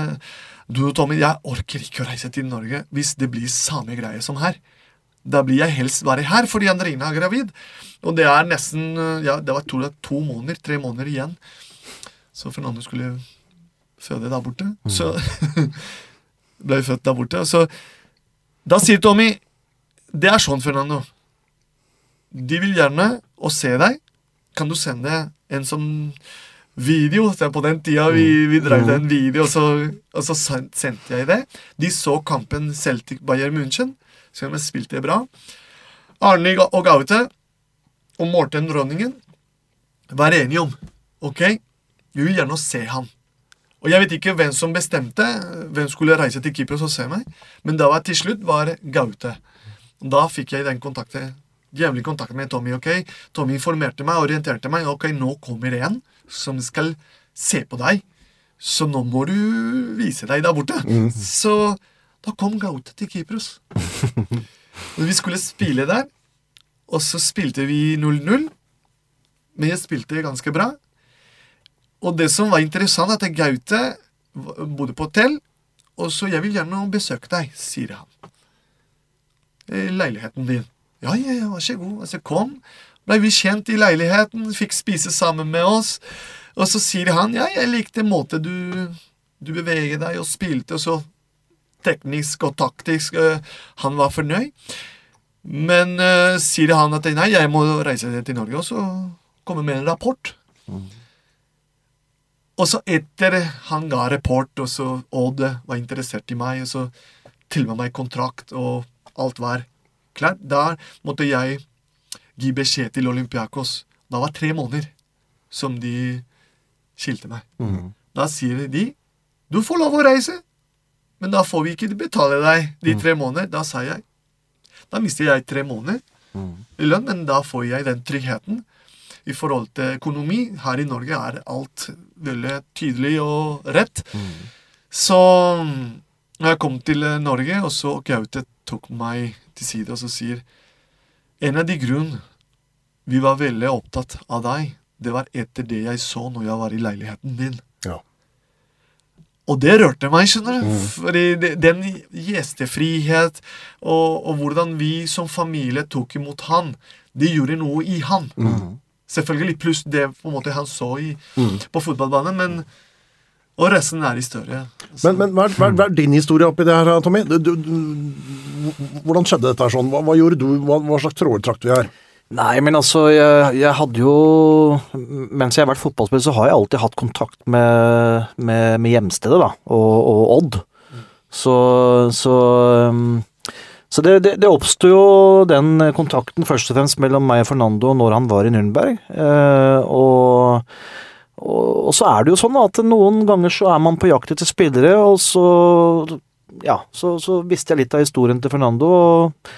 du Tommy, jeg orker ikke å reise til Norge hvis det blir samme greie som her. Da blir jeg helst bare her fordi Andrina er gravid. Og det er nesten eh, ja, det var to, to måneder, tre måneder igjen. Så Fernando skulle føde der borte. Så ble vi født der borte. Så da sier Tommy Det er sånn, Fernando. De vil gjerne å se deg. Kan du sende en som video. Så på den tida vi, vi drev en video, og så, og så sendte jeg det. De så kampen Celtic Bayern München, så jeg spilte bra. Arne og Gaute og Morten Rønningen var enige om ok, vi vil gjerne se han. Og jeg vet ikke hvem som bestemte hvem skulle reise til Kypros og se meg, men da var til slutt var Gaute. Da fikk jeg den kontakten, jævlig kontakt med Tommy. ok? Tommy informerte meg, orienterte meg. Ok, nå kommer en som skal se på deg, så nå må du vise deg der borte. Så da kom Gaute til Kypros. Og vi skulle spille der, og så spilte vi 0-0. Men jeg spilte ganske bra. Og det som var interessant, er at Gaute bodde på hotell, og så 'Jeg vil gjerne besøke deg', sier han. I leiligheten din. Ja, ja, ja, vær så god. Altså, kom. Blei vi kjent i leiligheten, fikk spise sammen med oss. Og så sier han 'Ja, jeg likte måten du, du beveger deg og spilte', og så teknisk og taktisk. eh, han var fornøyd. Men eh, sier han at 'Nei, jeg må reise til Norge', og så komme med en rapport. Og så etter han ga rapport, og så Odd var interessert i meg, og så tilba meg kontrakt, og alt var klart, da måtte jeg gi beskjed til Olympiakos. Da var tre måneder som de skilte meg. Da sier de du får lov å reise, men da får vi ikke betale deg de tre måneder. Da sa jeg da mister jeg tre måneder i lønn, men da får jeg den tryggheten i forhold til økonomi. Her i Norge er alt veldig tydelig og rett. Så når jeg kom til eh, Norge, og så Gaute tok meg til side og så sier En av de grunnene vi var veldig opptatt av deg, det var etter det jeg så når jeg var i leiligheten din. Og det rørte meg, skjønner du. Fordi den gjestefrihet og, og hvordan vi som familie tok imot han, det gjorde noe i han. Selvfølgelig pluss det på en måte han så i, på fotballbanen, men Og resten er historie. Så- Men, men hva, er, hva, er, hva er din historie oppi det her, Tommy? Du, du, du, hvordan skjedde dette her sånn? Hva, hva gjorde du? Hva slags tråder trakk du i her? Nei, men altså, jeg, jeg hadde jo Mens jeg har vært fotballspiller, så har jeg alltid hatt kontakt med, med, med hjemstedet, da, og, og Odd. Så, så um, så det, det, det oppsto jo den kontakten først og fremst mellom meg og Fernando når han var i Nürnberg. Eh, og, og, og så er det jo sånn at noen ganger så er man på jakt etter spillere, og så ja, så, så visste jeg litt av historien til Fernando, og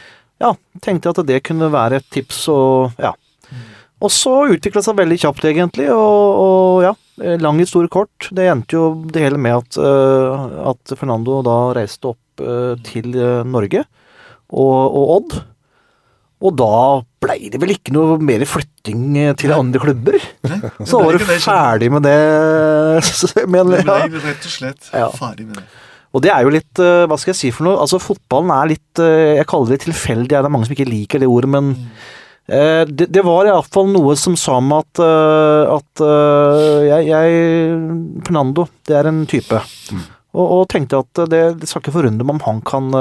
ja, tenkte jeg at det kunne være et tips, og ja. Og så utvikla det seg veldig kjapt, egentlig, og, og ja, lang historie kort. Det endte jo det hele med at, uh, at Fernando da reiste opp uh, til uh, Norge og, og Odd. Og da blei det vel ikke noe mer flytting til andre klubber. Så var du ferdig med det. Men, jeg. Det Du ble rett og slett Ja. ferdig med det. Og det er jo litt, eh, hva skal jeg si for noe, altså fotballen er litt, eh, jeg kaller det tilfeldig, det er mange som ikke liker det ordet, men eh, det, det var iallfall noe som sa meg at, at jeg, jeg, Fernando, det er en type. Og, og tenkte at det, det skal ikke forundre meg om han kan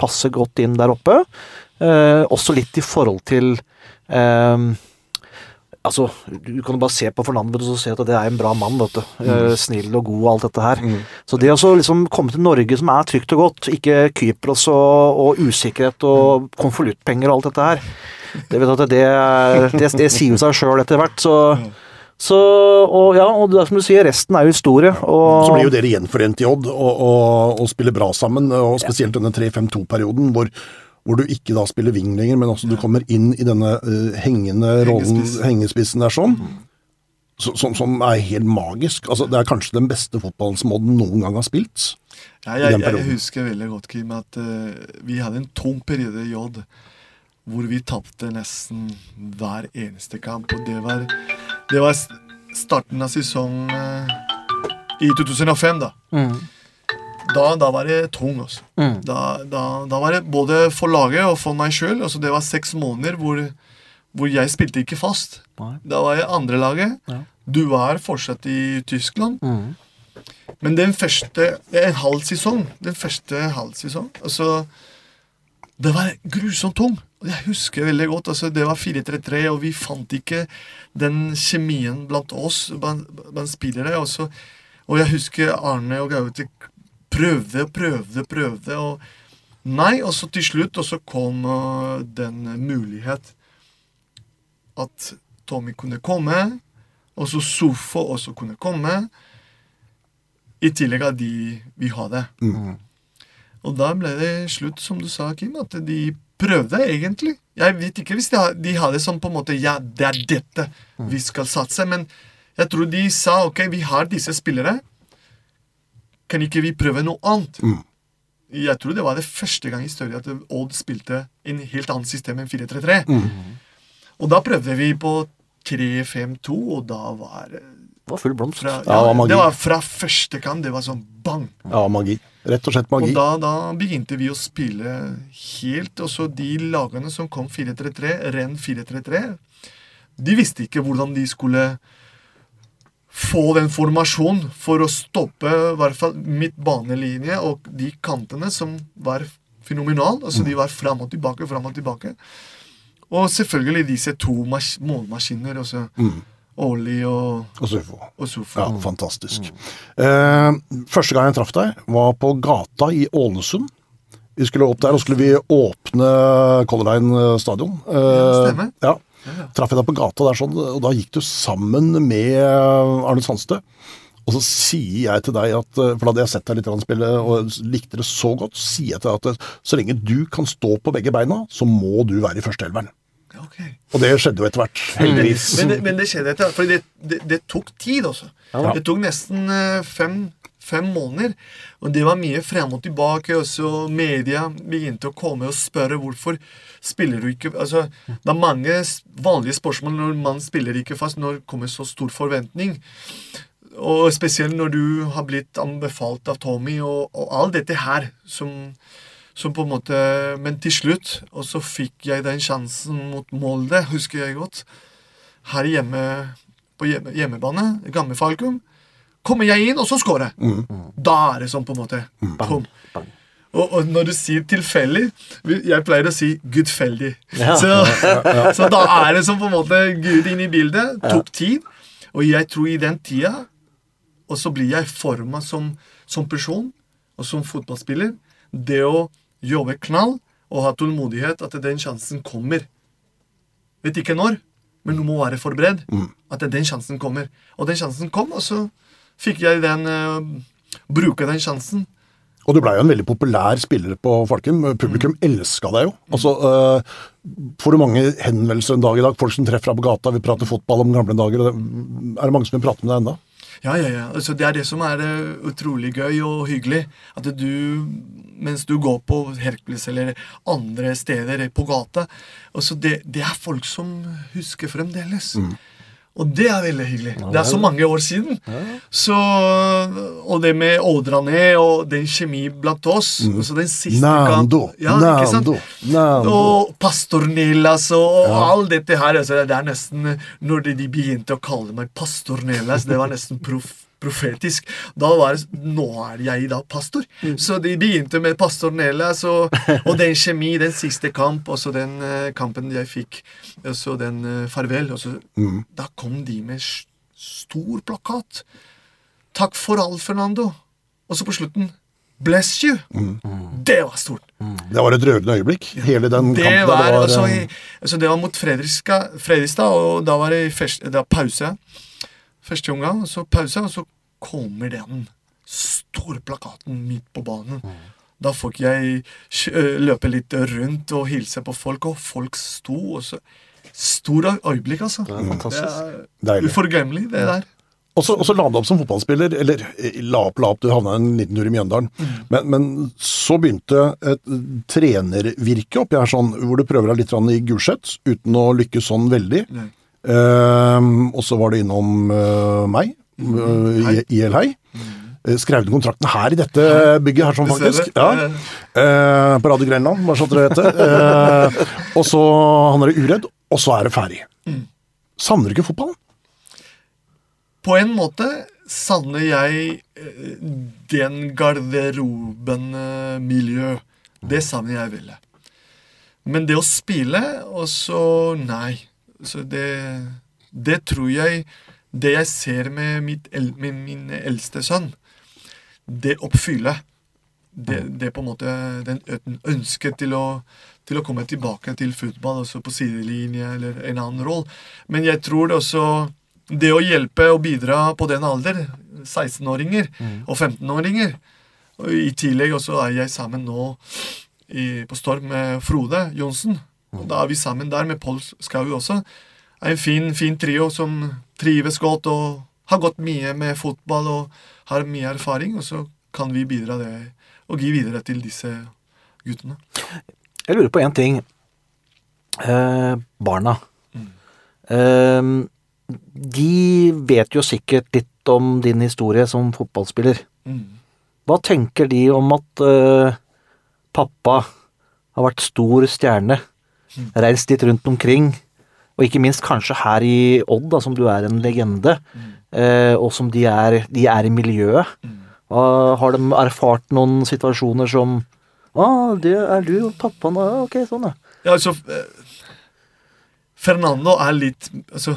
passe godt inn der oppe. Eh, også litt i forhold til eh, Altså, du kan jo bare se på Fernando og se at det er en bra mann, vet du. Mm. snill og god og alt dette her. Så det å liksom komme til Norge som er trygt og godt, ikke Kypros og, og usikkerhet og konvoluttpenger og alt dette her, det, vet du, det, det, det sier jo seg sjøl etter hvert. Så, så og ja, og det er som du sier, resten er jo historie. Og, Så blir jo dere gjenforent i Odd og, og, og spiller bra sammen, og spesielt denne 3-5-2-perioden hvor, hvor du ikke da spiller wing lenger, men også du kommer inn i denne uh, hengende rollen, Hengespiss. hengespissen der sånn, så, som, som er helt magisk. Altså, det er kanskje den beste fotballen som Odd noen gang har spilt. Ja, jeg, jeg, jeg husker veldig godt, Kim, at uh, vi hadde en tung periode i Odd hvor vi tapte nesten hver eneste kamp. Og det var, det var starten av sesongen uh, i 2005, da. Mm. Da, da var det tung, altså. Mm. Da, da, da var det både for laget og for meg sjøl. Altså, det var seks måneder hvor, hvor jeg spilte ikke fast. Nei. Da var jeg andrelaget. Ja. Du var fortsatt i Tyskland. Mm. Men den første En halv sesong. Den første halv sesong. Altså Det var grusomt tung. Jeg husker veldig godt, altså Det var 4-3-3, og vi fant ikke den kjemien blant oss blant, blant spillere. Også. og jeg husker Arne og Gaute prøvde og prøvde, prøvde. og Nei, og så til slutt og så kom uh, den mulighet at Tommy kunne komme, og så Sofo også kunne komme. I tillegg av de vi hadde. Og da ble det slutt, som du sa, Kim, at de prøvde egentlig. Jeg vet ikke hvis de, de hadde sånn på en måte Ja, det er dette vi skal satse. Men jeg tror de sa ok, vi har disse spillere. Kan ikke vi prøve noe annet? Jeg tror det var det første gang i historien at Odd spilte en helt annet system enn 4-3-3. Og da prøvde vi på 3-5-2, og da var det Det var full blomst. fra, Ja, det var magi. det var fra første kamp. Det var sånn bang. Ja, magi. Rett og slett magi. Og da, da begynte vi å spille helt Og så de lagene som kom 4-3-3, renn 4-3-3, de visste ikke hvordan de skulle få den formasjonen for å stoppe i hvert fall midtbanelinje og de kantene som var fenomenal. Altså de var fram og tilbake, fram og tilbake. Og selvfølgelig disse to mas målmaskiner. Mm. Årlig og, Og Sufo. og Sufo. Ja, fantastisk. Eh, første gang jeg traff deg, var på gata i Ålesund. Vi skulle opp der, og skulle vi åpne Color Line stadion. Eh, Ja, stemmer. Ja. Traff jeg deg på gata der, sånn, og da gikk du sammen med Arne Sandstø. Og så sier jeg til deg at For da hadde jeg sett deg litt spille og likte det så godt, så sier jeg til deg at så lenge du kan stå på begge beina, så må du være i førsteelveren. Okay. Og det skjedde jo etter hvert, heldigvis. Men det, men det skjedde etter hvert, For det, det, det tok tid også. Det tok nesten eh, fem, fem måneder. Og det var mye frem og tilbake. Og så media begynte å komme og spørre hvorfor spiller du ikke Altså, Det er mange vanlige spørsmål når man spiller ikke fast, når det kommer så stor forventning. Og spesielt når du har blitt anbefalt av Tommy og, og alt dette her som, som på en måte Men til slutt, og så fikk jeg den sjansen mot Molde, husker jeg godt. Her hjemme på hjemme, hjemmebane, Gamle Falkum. Kommer jeg inn, og så scorer jeg. Da er det sånn, på en måte. Boom. Og, og når du sier tilfeldig Jeg pleier å si gudfeldig. Så, så da er det som på en måte Gud inn i bildet. Tok tid. Og jeg tror i den tida Og så blir jeg forma som, som person og som fotballspiller. Det å jobbe knall og ha tålmodighet, at den sjansen kommer. Vet ikke når, men du må være forberedt. At den sjansen kommer. Og den sjansen kom, og så fikk jeg den uh, Bruke den sjansen. Og du blei jo en veldig populær spiller på Falkum. Publikum elska deg jo. Altså, uh, Får du mange henvendelser en dag i dag? Folk som treffer deg på gata, vil prate fotball om gamle dager. det- Er det mange som vil prate med deg ennå? Ja, ja, ja. Altså, det er det som er eh, utrolig gøy og hyggelig. At du, mens du går på Hercules eller andre steder på gata altså det, det er folk som husker fremdeles. Og det er veldig hyggelig. det er så mange år siden. Så, og det med å ned og den kjemi blant oss altså den siste Nando, Ja. Nando, Nando. Og Pastor Nelas og, og alt dette her. Altså, det er nesten Når de begynte å kalle meg Pastor Nelas, det var nesten proff profetisk. Da var det Nå er jeg da pastor. Så de begynte med pastor Nelas og, og den kjemi, den siste kamp, og så den uh, kampen jeg fikk, og så den uh, farvel. Og så, Da kom de med stor plakat. Takk for alt, Fernando. Og så på slutten Bless you. Det var stort. Det var et rørende øyeblikk, hele den Det kampen. var, der, det, altså, i, altså, det var mot Fredrikstad, Fredrikstad og da var det, fest, det var pause. Første omgang, så pause, og så kommer den store plakaten midt på banen. Da får ikke jeg øh, løpe litt rundt og hilse på folk, og folk sto. og så Stor øyeblikk, altså. Det er fantastisk. er Deilig. uforglemmelig, det der. Og så la du opp som fotballspiller, eller eh, la opp, la opp, du havna en liten tur i Mjøndalen. Men, men så begynte et trenervirke oppi her, sånn, hvor du prøver deg litt i Gulset, uten å lykkes sånn veldig. Nei. Ehm, og så var det innom uh, meg, uh, Hei. IL Hei. Eh, Skrev du kontrakten her i dette bygget her, sånn faktisk? Ja. Uh, på Radio Grenland, bare så dere vet det. Eh, og så han er uredd, og så er det ferdig. Savner du ikke fotballen? På en måte savner jeg eh, den garderoben-miljø. Det savner jeg veldig. Men det å spille, og så Nei. Så det, det tror jeg Det jeg ser med, mitt, med min eldste sønn, det oppfyller det, det på en måte den ønsket til å, til å komme tilbake til fotball, altså på sidelinje eller en annen rolle. Men jeg tror det også det å hjelpe og bidra på den alder, 16-åringer og 15-åringer og I tillegg også er jeg sammen nå i, på Storm med Frode Johnsen. Og da er vi sammen der med Pål Skau også. En fin, fin trio som trives godt og har gått mye med fotball og har mye erfaring. Og så kan vi bidra det og gi videre til disse guttene. Jeg lurer på én ting. Eh, barna. Eh, de vet jo sikkert litt om din historie som fotballspiller. Mm. Hva tenker de om at eh, pappa har vært stor stjerne, reist litt rundt omkring, og ikke minst kanskje her i Odd, da, som du er en legende, eh, og som de er, de er i miljøet? Hva- har de erfart noen situasjoner som ah, det er du og pappaen, ah, ok, sånn ja. Ja, altså eh, Fernando er litt altså,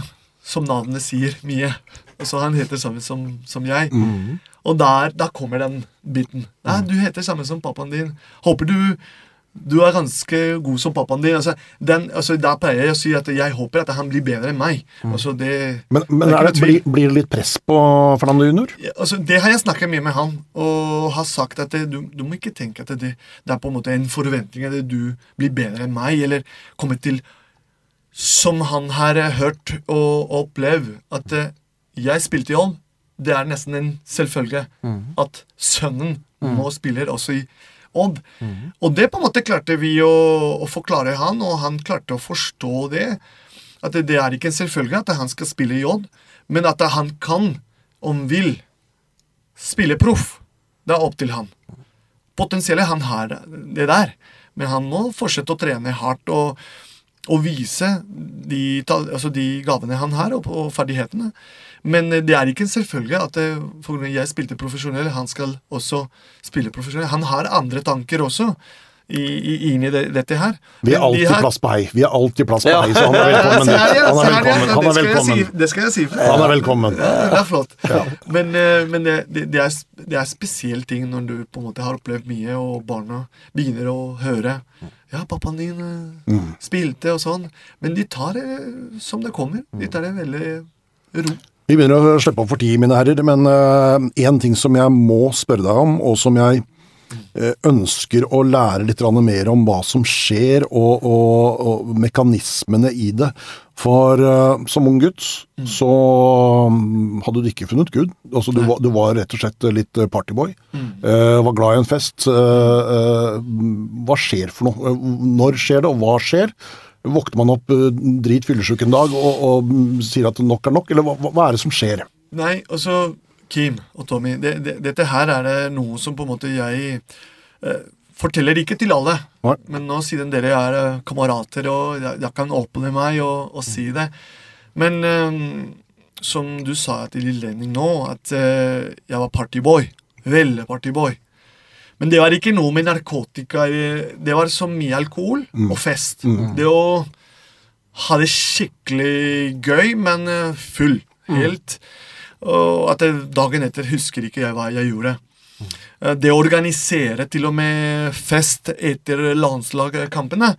Som navnet sier, mye. Altså, han heter samme som, som jeg. Og der, da kommer den biten. Nei, du heter samme som pappaen din. Håper du du er ganske god som pappaen din. Altså, den, altså, der pleier jeg å si at jeg håper at han blir bedre enn meg. Altså, det, Men, men det det, blir, blir det litt press på Fernando Junior? Ja, altså, det har jeg snakket mye med han, og har sagt at du, du må ikke tenke at det, er på en måte en forventning at du blir bedre enn meg, eller kommer til Som han har hørt og opplevd, at eh, jeg spilte i Odd. Det er nesten en selvfølge at sønnen må spille også i Odd. Og det på en måte klarte vi å, å forklare han, og han klarte å forstå det. At det, det er ikke en selvfølge at han skal spille i Odd, men at han kan, om vil, spille proff. Det er opp til han. Potensielt han har det der, men han må fortsette å trene hardt og, og vise de, altså de gavene han har, og, og ferdighetene. Men eh, det er ikke en selvfølge at eh, for jeg spilte profesjonell, han skal også spille profesjonell. Han har andre tanker også i, i, inni det, dette her. Vi har alltid her- plass på hei. Vi har alltid plass på Ja. hei, så han er velkommen. Han er velkommen. Han er Det skal jeg velkommen. si- Det skal jeg si. Han er velkommen. Ja, det er flott. Men, eh, men det, det, det, er, det er spesiell ting når du på en måte har opplevd mye, og barna begynner å høre Ja, pappaen din eh, spilte og sånn. Men de tar det som det kommer. De tar det veldig ro. Vi begynner å slippe opp for tid, mine herrer, men én ting som jeg må spørre deg om, og som jeg eh, ønsker å lære litt mer om hva som skjer, og, og, og mekanismene i det. For uh, som ung gutt så um, hadde du ikke funnet Gud. Altså, du, var, du var rett og slett litt eh, partyboy. Eh, var glad i en fest. Eh, eh, hva skjer for noe? Eh, Når skjer det, og hva skjer? Våkner man opp eh, drit fyllesyk en dag og, og mm, sier at nok er nok, eller hva, hva er det som skjer? Nei, altså Kim og Tommy, det, det, dette her er det noe som på en måte jeg eh, forteller ikke til alle. Nei. Men nå siden dere er eh, kamerater, og jeg, jeg kan åpne meg og, og si det. Men eh, som du sa til Lenning nå, at eh, jeg var partyboy. Veldig partyboy. Men det var ikke noe med narkotika eh, Det var så mye alkohol og fest. Det å ha det skikkelig gøy, men eh, full. Helt. Og at dagen etter husker ikke jeg hva jeg gjorde. Eh, Det å organisere til og med fest etter landslagkampene,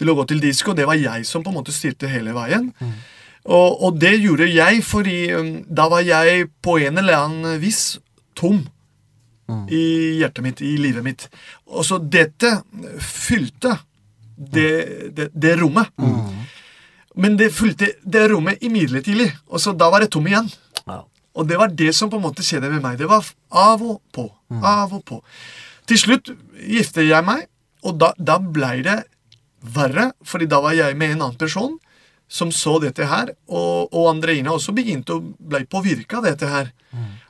til å gå til disko, det var jeg som på en måte styrte hele veien. Og, og det gjorde jeg fordi um, da var jeg på en eller annen vis tom i hjertet mitt, i livet mitt. Og så dette fylte det, det, det rommet. Men det fylte det rommet imidlertid, og så da var det tom igjen. Ja. Og det var det som på en måte skjedde med meg. Det var av og på. Av og på. Til slutt gifter jeg meg, og da, da blei det verre, fordi da var jeg med en annen person som så dette her, og, og Andreina også begynte å bli påvirka av dette her.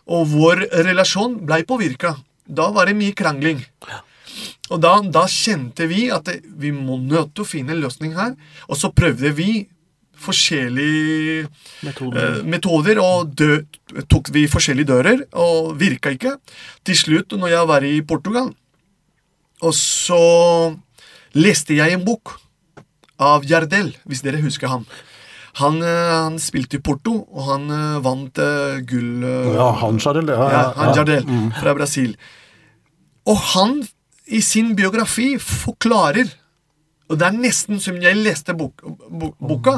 Og vår relasjon blei påvirka. Da var det mye krangling. Og da, da kjente vi at det, vi må nødt til å finne en løsning her. Og så prøvde vi forskjellige Metoder. eh, metoder, og dø, tok vi forskjellige dører, og virka ikke. Til slutt, når jeg var i Portugal, og så leste jeg en bok av Jardel, hvis dere husker ham. Han, eh, han spilte i Porto, og han eh, vant eh, gull Ja, han Jardel, ja. ja, han ja. Jardel fra Brasil. Og han i sin biografi forklarer Og det er nesten som jeg leste bok, bok, boka.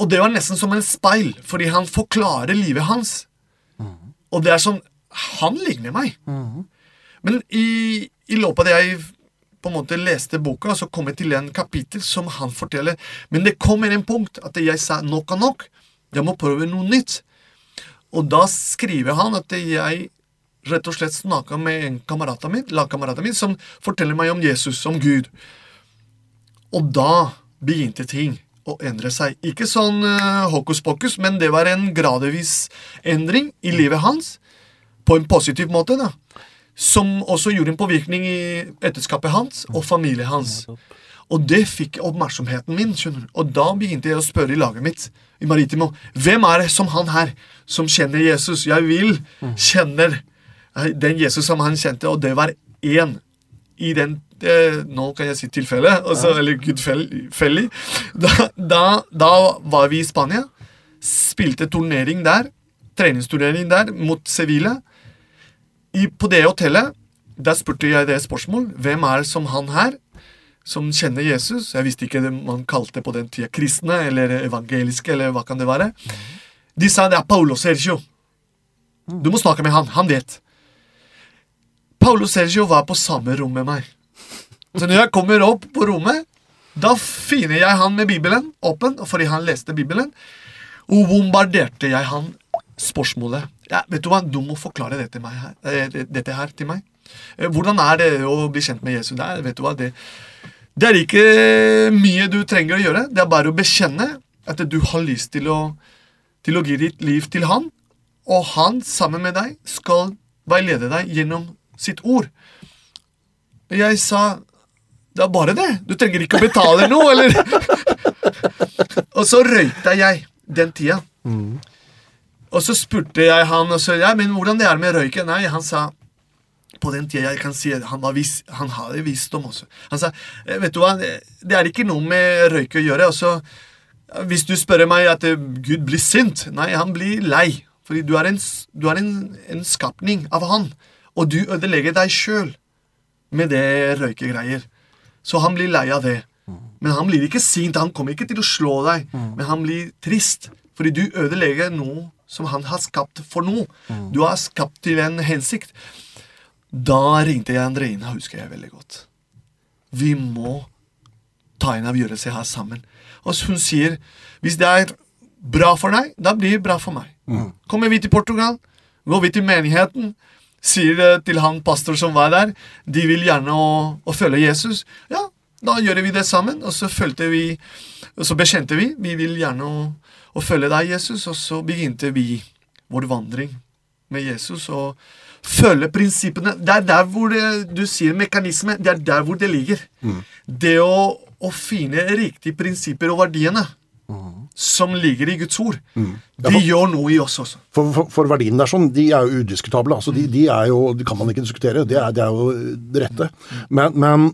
Og det var nesten som en speil, fordi han forklarer livet hans. Og det er sånn Han ligner meg. Men i, i løpet av det jeg på en måte leste boka, så kom jeg til en kapittel som han forteller. Men det kommer en punkt at jeg sa nok er nok. Jeg må prøve noe nytt. Og da skriver han at jeg rett og slett snakka med en kamerat av mitt, lagkameraten min som forteller meg om Jesus, om Gud. Og da begynte ting å endre seg. Ikke sånn uh, hokus pokus, men det var en gradvis endring i livet hans. På en positiv måte, da. Som også gjorde en påvirkning i ekteskapet hans og familien hans. Og det fikk oppmerksomheten min. skjønner du. Og da begynte jeg å spørre i laget mitt i Maritimo, hvem er det som han her, som kjenner Jesus? Jeg vil kjenner eh, den Jesus som han kjente, og det var én i den eh, Nå kan jeg si tilfelle, altså, eller gudfellig. Da, da, da var vi i Spania, spilte turnering der, treningsturnering der, mot Sevilla. I, på det hotellet der spurte jeg det spørsmål. Hvem er som han her, som kjenner Jesus? Jeg visste ikke det man kalte på den tida kristne eller evangeliske, eller hva kan det være. De sa det er Paulo Sergio. Du må snakke med han. Han vet. Paulo Sergio var på samme rom med meg. Så når jeg kommer opp på rommet, da finner jeg han med Bibelen åpen, fordi han leste Bibelen, og bombarderte jeg han spørsmålet. Ja, vet du hva, du må forklare dette, her, eh, dette her til meg. Eh, Hvordan er det å bli kjent med Jesus? der, vet du hva, det, det er ikke mye du trenger å gjøre. Det er bare å bekjenne at du har lyst til å, til å gi ditt liv til han, og han sammen med deg skal veilede deg gjennom sitt ord. Jeg sa det er bare det. Du trenger ikke å betale noe, eller Og så røyta jeg den tida. Og så spurte jeg han og så, ja, men hvordan det er med røyken. Nei, han sa på den tida jeg kan si han, var vis, han hadde visdom også. Han sa «Eh, vet du hva, det er ikke noe med røyk å gjøre. Og så, hvis du spør meg at eh, Gud blir sint Nei, han blir lei. Fordi du er en, du er en, en skapning av han. Og du ødelegger deg sjøl med det røykegreier. Så han blir lei av det. Men han blir ikke sint. Han kommer ikke til å slå deg. Men han blir trist. Fordi du ødelegger noe som han har skapt for noe. Du har skapt til en hensikt. Da ringte jeg Andreina, husker jeg veldig godt. Vi må ta en avgjørelse her sammen. Og hun sier hvis det er bra for deg, da blir det bra for meg. Kommer vi til Portugal, går vi til menigheten, sier det til han pastor som var der, de vil gjerne å, å følge Jesus. Ja, da gjør vi det sammen, og så følte vi og så bekjente vi vi vil gjerne å, å følge deg, Jesus, og så begynte vi vår vandring med Jesus og følge prinsippene. Det er der hvor det, du sier mekanisme, det er der hvor det ligger. Det å, å finne riktige prinsipper og verdiene som ligger i Guds ord, de gjør noe i oss også. For, for, for verdiene der sånn, de er jo udiskutable. Altså, de, de er jo, de kan man ikke diskutere. Det er, de er jo det rette. Men, men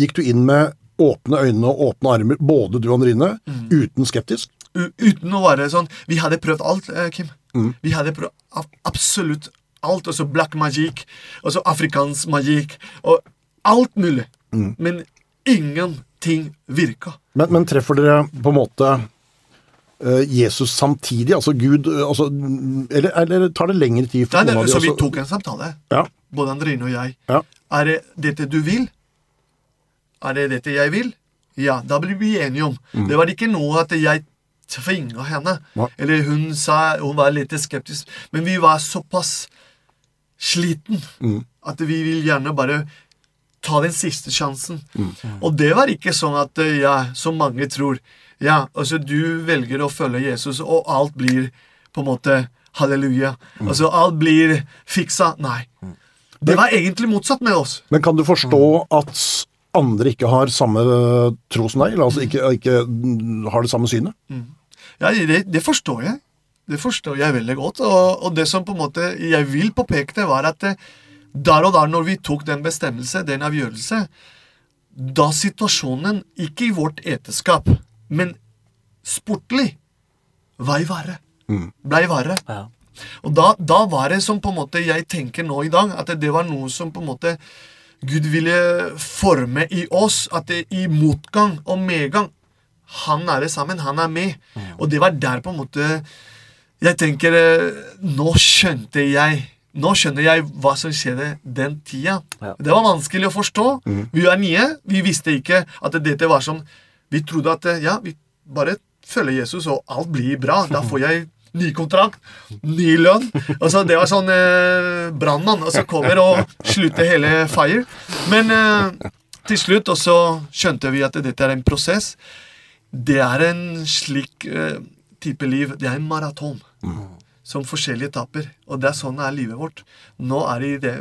gikk du inn med åpne øyne og åpne armer, både du og Andrine, uten skeptisk? Uten å være sånn Vi hadde prøvd alt, Kim. Kim. Vi hadde prøvd absolutt alt. Også black magic, også afrikansk magikk, og alt mulig. Men ingenting virka. Men, men treffer dere på en måte eh, Jesus samtidig? Altså Gud eh, altså, eller, eller tar det lengre tid? for Nei, det, så vi tok en samtale, Ja, både Andrine og jeg. ja. Er det dette du vil? Er det dette jeg vil? Ja, da blir vi enige om. Det var ikke noe at jeg tvinga henne. Ja. Eller hun sa hun var litt skeptisk. Men vi var såpass sliten at vi vil gjerne bare ta den siste sjansen. Og det var ikke sånn at eh, ja, som mange tror Ja, altså du velger å følge Jesus, og alt blir på en måte halleluja. Altså alt blir fiksa. Nei. Det var egentlig motsatt med oss. Men kan du forstå at andre ikke har samme tro som deg? Eller altså ikke, ikke mm, har det samme synet? Ja, det, det forstår jeg. Det forstår jeg veldig godt. Og, og det som på en måte jeg vil påpeke, det var at eh, der og der, når vi tok den bestemmelse, den avgjørelse, da situasjonen, ikke i vårt eteskap, men sportlig, vei verre. Blei verre. Ja. Og da, da var det som på en måte jeg tenker nå i dag, at det var noe som på en måte Gud ville forme i oss. At det, i motgang og medgang Han er det sammen. Han er med. Og det var der på en måte Jeg tenker eh, Nå skjønte jeg Nå skjønner jeg hva som skjedde den tida. Ja. Det var vanskelig å forstå. Vi er nye. Vi visste ikke at dette var sånn Vi trodde at eh, ja, vi bare følger Jesus, og alt blir bra. Da får jeg ny kontrakt, ny lønn. Altså, det var sånn eh, brannmann, og så kommer og slutter hele fire. Men eh, til slutt og så skjønte vi at dette er en prosess. Det er en slik uh, type liv. Det er en maraton. Som forskjellige etapper. Og det er sånn er livet vårt. Nå er det i, det,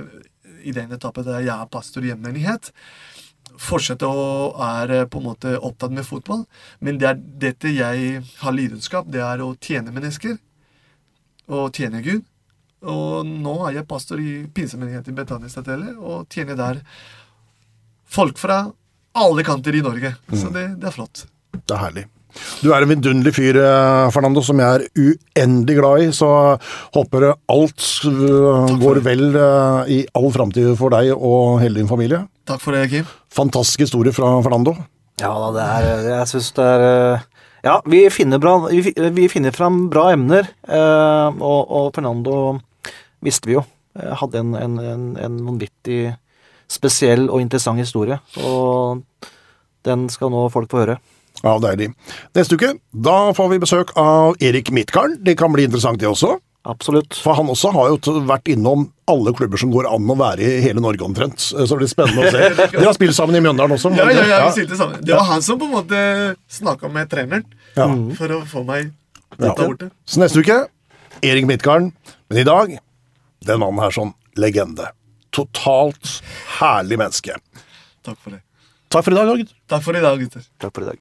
i den etappen der jeg er pastor i hjemmenighet. menighet. Fortsette å være på en måte opptatt med fotball. Men det er dette jeg har lidenskap. Det er å tjene mennesker. Og tjene Gud. Og nå er jeg pastor i pinsemenigheten i Betaniastatellet og tjener der folk fra alle kanter i Norge. Så det, det er flott. Det er herlig. Du er en vidunderlig fyr, eh, Fernando, som jeg er uendelig glad i. Så håper alt eh, går vel eh, i all framtid for deg og hele din familie. Takk for det, Kim. Fantastisk historie fra Fernando. Ja da, det er Jeg syns det er Ja, vi finner, bra, vi, vi finner fram bra emner, eh, og, og Fernando visste vi jo hadde en, en, en, en vanvittig spesiell og interessant historie. Og den skal nå folk få høre. Ja, deilig. Neste uke da får vi besøk av Erik Midtgarden. Det kan bli interessant, det også. Absolutt. For han også har jo vært innom alle klubber som går an å være i hele Norge omtrent. Så det blir spennende å se. Dere har spilt sammen i Mjøndalen også? Ja, ja, ja, Ja. vi stilte sammen. Det var han som på en måte snakka med treneren Ja. for å få meg Ja. der borte. Så neste uke Erik Midtgarden. Men i dag den mannen her sånn legende. Totalt herlig menneske. Takk for det. Takk for i dag, Jørgen. Takk for i dag, gutter. Takk for i dag.